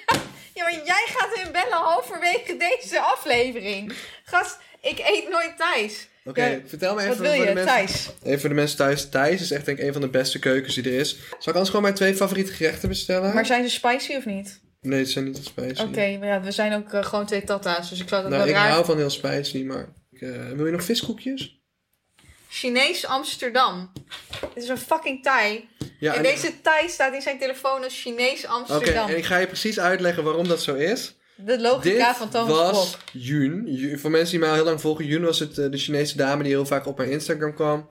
Ja, maar jij gaat hun bellen halverwege deze aflevering. Gast, Ik eet nooit Thais. Oké, Ja, vertel me even Wat wil voor de je? mensen... Thais. Even voor de mensen thuis. Thijs is echt denk ik een van de beste keukens die er is. Zal ik anders gewoon mijn twee favoriete gerechten bestellen? Maar zijn ze spicy of niet? Nee, het zijn niet spicy. Oké, maar ja, we zijn ook eh, gewoon twee tata's, dus ik zou dat Nou, wel ik raar hou van heel spicy, maar... ik, eh, wil je nog viskoekjes? Chinees Amsterdam. Dit is een fucking Thai. Ja, en deze Thai staat in zijn telefoon als Chinees Oké, Amsterdam. en ik ga je precies uitleggen waarom dat zo is. De logica Dit van Thomas was. Yu- Voor mensen die mij al heel lang volgen, Yun was het, eh, de Chinese dame die heel vaak op mijn Instagram kwam.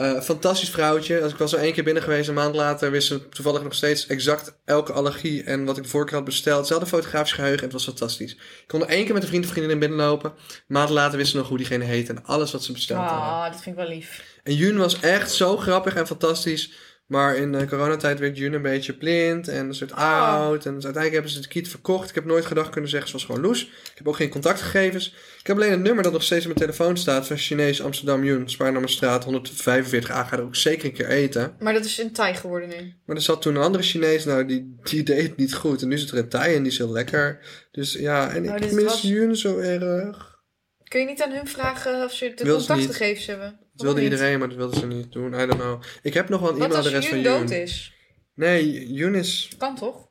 Eh, fantastisch vrouwtje. Als ik was er één keer binnen geweest, een maand later wist ze toevallig nog steeds exact elke allergie en wat ik de vorige keer had besteld. Ze had een fotografisch geheugen en het was fantastisch. Ik kon er één keer met een vriend of vriendin binnenlopen. Een maand later wist ze nog hoe diegene heet en alles wat ze besteld hadden. Ah, dat vind ik wel lief. En Jun was echt zo grappig en fantastisch. Maar in de coronatijd werd Jun een beetje blind en een soort Ah. oud. En dus uiteindelijk hebben ze de kiet verkocht. Ik heb nooit gedag kunnen zeggen, ze was gewoon loes. Ik heb ook geen contactgegevens. Ik heb alleen een nummer dat nog steeds op mijn telefoon staat van Chinees Amsterdam Jun. Spaarnummerstraat 145a. Ga er ook zeker een keer eten. Maar dat is een Thai geworden nu. Maar er zat toen een andere Chinees, nou die, die deed het niet goed. En nu zit er een Thai en die is heel lekker. Dus ja, en Oh, ik dit mis was- Jun zo erg. Kun je niet aan hun vragen of ze de contactgegevens hebben? Dat wilde iedereen, maar dat wilden ze niet doen. I don't know. Ik heb nog wel een Wat als e-mailadres van Jun Jun. dood is? Nee, Jun is Kan toch?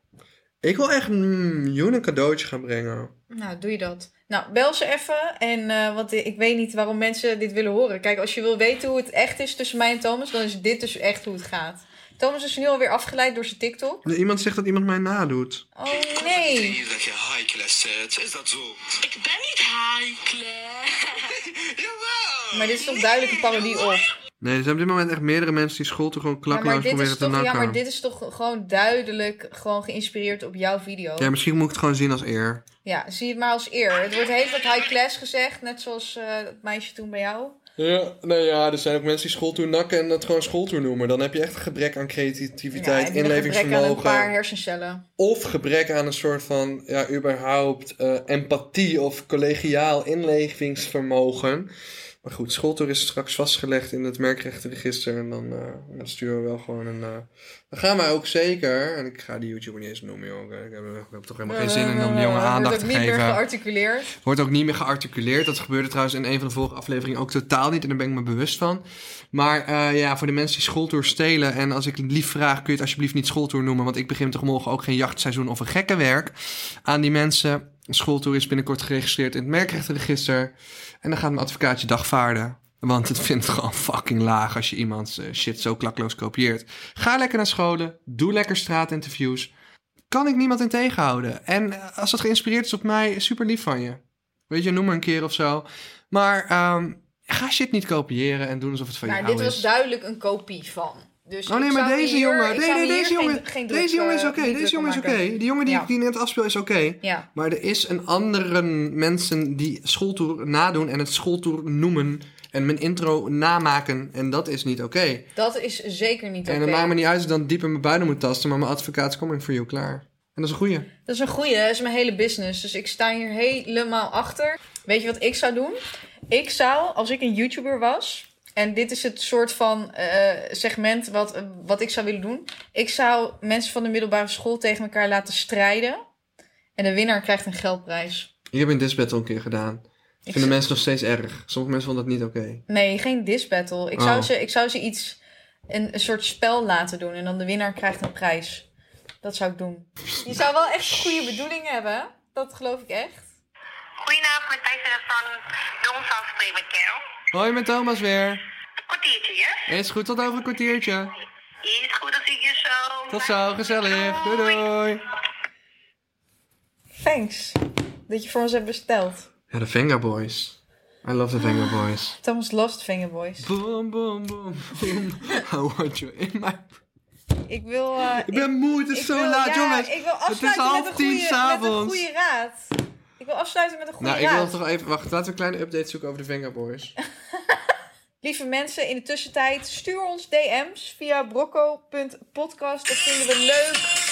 Ik wil echt mm, Joen een cadeautje gaan brengen. Nou, doe je dat. Nou, bel ze even. En, eh, want ik weet niet waarom mensen dit willen horen. Kijk, als je wil weten hoe het echt is tussen mij en Thomas, dan is dit dus echt hoe het gaat. Thomas is nu alweer afgeleid door zijn TikTok. Iemand zegt dat iemand mij nadoet. Oh nee. dat je high class zit. Is dat zo? Ik ben niet high class. Jawel! Maar dit is toch duidelijk een parodie op. Nee, er zijn op dit moment echt meerdere mensen die school toe gewoon Ja, maar, dit proberen is te toch, ja, maar dit is toch gewoon duidelijk gewoon geïnspireerd op jouw video. Ja, misschien moet ik het gewoon zien als eer. Ja, zie het maar als eer. Het wordt hele tijd high class gezegd, net zoals eh het meisje toen bij jou. Ja, nee, ja, er zijn ook mensen die schooltour nakken en dat gewoon schooltour noemen. Dan heb je echt een gebrek aan Ja, creativiteit, en die hebben gebrek aan een inlevingsvermogen. paar hersencellen. Of gebrek aan een soort van, ja, überhaupt eh, empathie of collegiaal inlevingsvermogen. Maar goed, schooltour is straks vastgelegd in het merkrechtenregister. En dan, eh, dan sturen we wel gewoon een... eh, dan gaan wij ook zeker... En ik ga die YouTuber niet eens noemen, joh. Ik heb, ik heb toch helemaal geen zin in om die jongen Eh, aandacht wordt te ook niet meer geven. gearticuleerd. Wordt ook niet meer gearticuleerd. Dat gebeurde trouwens in een van de vorige afleveringen ook totaal niet. En daar ben ik me bewust van. Maar eh, ja, voor de mensen die schooltour stelen. En als ik lief vraag, kun je het alsjeblieft niet schooltour noemen. Want ik begin toch morgen ook geen jachtseizoen of een gekke werk. Aan die mensen. Schooltour is binnenkort geregistreerd in het merkrechtenregister. En dan gaat mijn advocaat je dagvaarden. Want het vindt gewoon fucking laag als je iemands eh, shit zo klakloos kopieert. Ga lekker naar scholen. Doe lekker straatinterviews. Kan ik niemand in tegenhouden. En eh, als dat geïnspireerd is op mij, super lief van je. Weet je, noem maar een keer of zo. Maar ehm, ga shit niet kopiëren en doen alsof het van Maar jou dit is. was duidelijk een kopie van. Dus Oh nee, ik maar deze hier- jongen, ik nee, nee, deze jongen, geen druk, deze jongen is eh, oké, niet deze jongen is oké. Die jongen die, Ja. die net afspeelt is oké. Ja, Maar er is een andere mensen die schooltour nadoen en het schooltour noemen en mijn intro namaken en dat is niet oké. dat is zeker niet oké. En het maakt me niet uit als ik dan diep in mijn buinen moet tasten, maar mijn advocaat is coming for you, klaar. En dat is een goeie. Dat is een goeie, dat is mijn hele business. Dus ik sta hier helemaal achter. Weet je wat ik zou doen? Ik zou, als ik een YouTuber was... En dit is het soort van eh, segment wat, wat ik zou willen doen. Ik zou mensen van de middelbare school tegen elkaar laten strijden. En de winnaar krijgt een geldprijs. Ik heb een disc battle een keer gedaan. Ik Vinden mensen nog steeds erg. Sommige mensen vonden dat niet oké. Nee, geen diss battle. Ik, Oh. zou ze, ik zou ze iets, een, een soort spel laten doen. En dan de winnaar krijgt een prijs. Dat zou ik doen. Je zou wel echt goede bedoelingen hebben. Dat geloof ik echt. Goedenavond, met Thijs van de ons afspreken met Carol. Hoi, met Thomas weer. Een kwartiertje, ja? Is goed, tot over een kwartiertje. Is goed, dan zie ik je zo. Tot zo, gezellig. Doei doei. Thanks. Dat je voor ons hebt besteld. Ja, de Venga Boys. I love the Venga Boys. Thomas Lost Finger Boys. Boom, boom, boom, boom. I want you in my... Ik wil... eh, Ik ben moe, het is ik zo wil- laat, ja, jongens. Ik wil Het is afsluiten half met, een tien goede, met een s'avonds. goede raad. Ik wil afsluiten met een goede Nou, ik wil toch even... Wacht, laten we een kleine update zoeken over de Venga Boys. Lieve mensen, in de tussentijd stuur ons DM's via brocco.podcast. Dat vinden we leuk.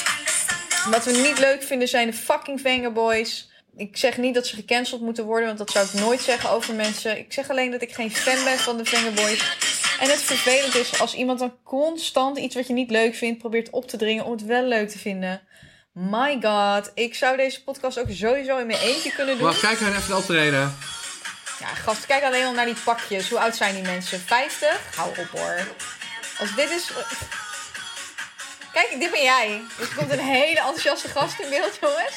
Wat we niet leuk vinden zijn de fucking Vengaboys. Ik zeg niet dat ze gecanceld moeten worden, want dat zou ik nooit zeggen over mensen. Ik zeg alleen dat ik geen fan ben van de Vengaboys. En het vervelend is als iemand dan constant iets wat je niet leuk vindt probeert op te dringen om het wel leuk te vinden. My god, ik zou deze podcast ook sowieso in mijn eentje kunnen doen. Wacht, kijk even de optreden. Ja, gast, kijk alleen al naar die pakjes. Hoe oud zijn die mensen? 50? Hou op hoor. Als dit is... Kijk, dit ben jij. Dus er komt een hele enthousiaste gast in beeld, jongens.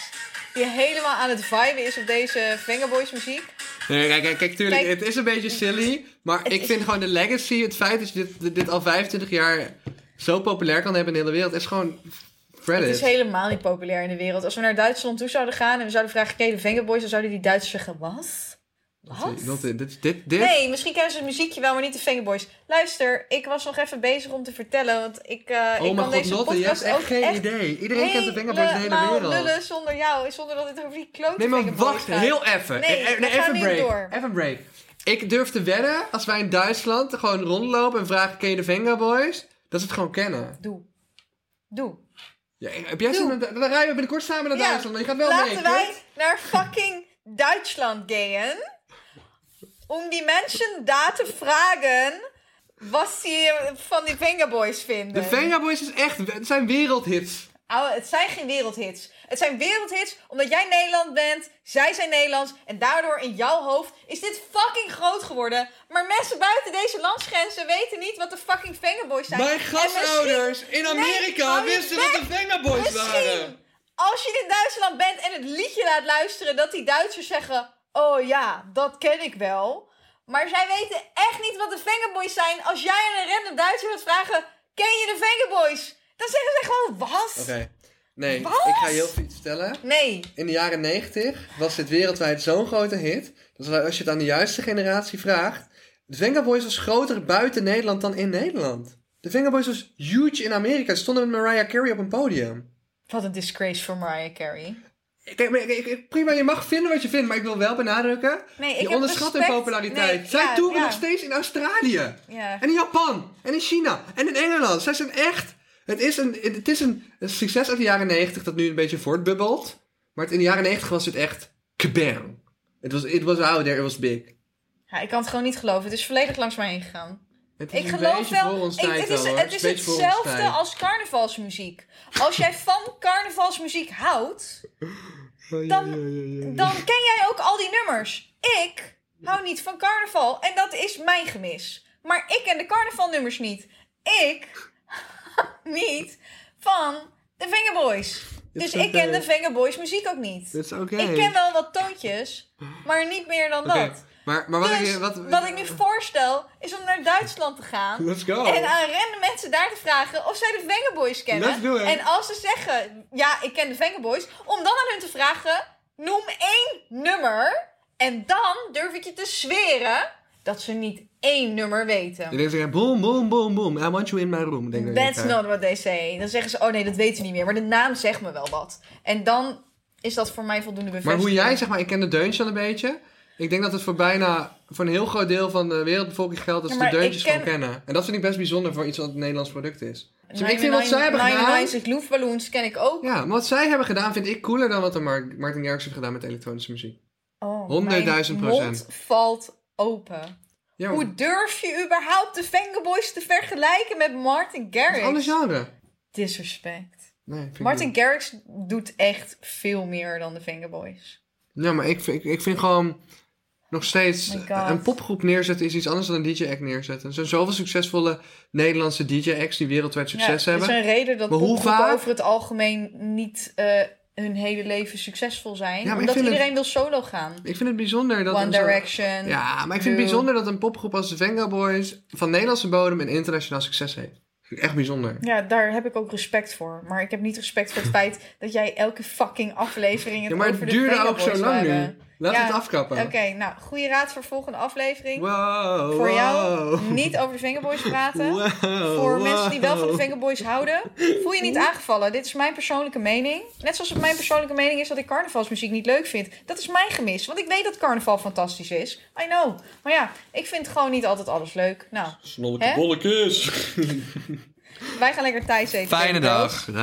Die helemaal aan het viben is op deze Fingerboys muziek. Nee, kijk, kijk, kijk, tuurlijk, Kijk. het is een beetje silly. Maar ik is- vind gewoon de legacy, het feit dat je dit, dit al 25 jaar zo populair kan hebben in de hele wereld, is gewoon Het is helemaal niet populair in de wereld. Als we naar Duitsland toe zouden gaan en we zouden vragen, ken je de Fingerboys? Dan zouden die Duitsers zeggen, wat? Wat? Dat- dit, dit, dit, Nee, misschien kennen ze het muziekje wel, maar niet de Fingerboys. Luister, ik was nog even bezig om te vertellen, want ik, eh Oh ik kan god, deze Lotte, je hebt podcast echt ook geen echt idee. Iedereen kent de Fingerboys in de hele wereld. lullen zonder jou, zonder dat het over die klote Nee, maar wacht, gaat. heel even. Nee, Eh, eh, even break. door. Even break. Ik durf te wedden, als wij in Duitsland gewoon rondlopen en vragen, ken je de Fingerboys? Dat ze het gewoon kennen. Doe. Doe. Ja, heb jij zin in- dan rijden we binnenkort samen naar Ja, Duitsland. Je gaat wel Laten mee, wij kut. naar fucking Duitsland gaan. Om die mensen daar te vragen wat ze van die Fingerboys vinden. De Fingerboys is echt, het zijn wereldhits. Het zijn geen wereldhits. Het zijn wereldhits omdat jij Nederland bent, zij zijn Nederlands en daardoor in jouw hoofd is dit fucking groot geworden. Maar mensen buiten deze landsgrenzen weten niet wat de fucking Fingerboys zijn. Mijn gastouders in Amerika wisten wat de Fingerboys waren. Als je in Duitsland bent en het liedje laat luisteren, dat die Duitsers zeggen: Oh ja, dat ken ik wel. Maar zij weten echt niet wat de Fingerboys zijn. Als jij aan een random Duitser wilt vragen: Ken je de Fingerboys? Dan zeggen ze gewoon: Wat? Oké. Nee, Wat? ik ga je heel veel iets vertellen. Nee. In de jaren 90 was dit wereldwijd zo'n grote hit. Dat als je het aan de juiste generatie vraagt. De Fingerboys was groter buiten Nederland dan in Nederland. De Fingerboys was huge in Amerika. Ze stonden met Mariah Carey op een podium. Wat een disgrace voor Mariah Carey. Kijk, maar ik- ik- prima, je mag vinden wat je vindt, maar ik wil wel benadrukken. Nee, ik je heb onderschat hun populariteit. Nee, Zij ja, toeren ja. nog steeds in Australië. Ja. En in Japan. En in China. En in Engeland. Zij zijn echt... Het is een, het is een, succes uit de jaren 90 dat nu een beetje voortbubbelt. Maar het- in de jaren 90 was het echt... Kabam. Het was, it was out there, it was big. ja, ik kan het gewoon niet geloven. Het is volledig langs mij heen gegaan. Het is Ik geloof wel. ik- het is, wel, het is hetzelfde als carnavalsmuziek. Als jij van carnavalsmuziek houdt, dan, dan ken jij ook al die nummers. Ik hou niet van carnaval en dat is mijn gemis. Maar ik ken de carnavalnummers niet. Ik niet van de Fingerboys. Dus ik ken de Fingerboys muziek ook niet. Dat is oké. Ik ken wel wat toontjes, maar niet meer dan dat. Maar, maar wat, dus ik, wat, wat ik nu voorstel, is om naar Duitsland te gaan. Let's go. En aan random mensen daar te vragen of zij de Vengaboys kennen. Let's do it. En als ze zeggen, ja, ik ken de Vengaboys, om dan aan hun te vragen, noem één nummer. En dan durf ik je te zweren dat ze niet één nummer weten. Je denkt zeggen, boom, boom, boom, boom. I want you in my room. Denk That's not what they say. Dan zeggen ze, oh nee, dat weten we niet meer. Maar de naam zegt me wel wat. En dan is dat voor mij voldoende Maar bevestiging. hoe jij, zeg maar, ik ken de deuntjes al een beetje. Ik denk dat het voor bijna, voor een heel groot deel van de wereldbevolking geldt dat Ja, ze de maar deuntjes ken- gewoon kennen. En dat vind ik best bijzonder voor iets wat een Nederlands product is. Dus ik vind wat zij hebben gedaan... 99 Luftballons ken ik ook. Ja, maar wat zij hebben gedaan vind ik cooler dan wat de Mar- Martin Garrix heeft gedaan met elektronische muziek. Oh, 100.000 mijn mond valt open. Ja, Hoe durf je überhaupt de Vengaboys te vergelijken met Martin Garrix? genre. Disrespect. Nee, Martin. Garrix doet echt veel meer dan de Vengaboys. Ja, maar ik vind, ik, ik vind gewoon nog steeds God. een popgroep neerzetten is iets anders dan een DJ-act neerzetten. Er zijn zoveel succesvolle Nederlandse DJ-acts die wereldwijd succes ja, hebben. Er is een reden dat Maar hoe popgroepen vaak- over het algemeen niet eh, hun hele leven succesvol zijn. Ja, omdat het- iedereen wil solo gaan. Ik vind het bijzonder dat... One zo- Direction. Ja, maar ik vind het bijzonder dat een popgroep als de Venga Boys van Nederlandse bodem een internationaal succes heeft. Echt bijzonder. Ja, daar heb ik ook respect voor. Maar ik heb niet respect voor het feit dat jij elke fucking aflevering het Ja, maar het de duurde ook zo lang nu. Laat Ja, het afkappen. Oké, nou, goede raad voor volgende aflevering. Wow, Voor jou niet over de Fingerboys praten. Wow, Voor mensen die wel van de. Fingerboys houden, voel je niet aangevallen. Dit is mijn persoonlijke mening. Net zoals het mijn persoonlijke mening is dat ik carnavalsmuziek niet leuk vind. Dat is mijn gemis, want ik weet dat carnaval fantastisch is. I know. Maar ja, ik vind gewoon niet altijd alles leuk. Nou, Snolleke bolletjes. wij gaan lekker thuis eten. Fijne dag. Doei.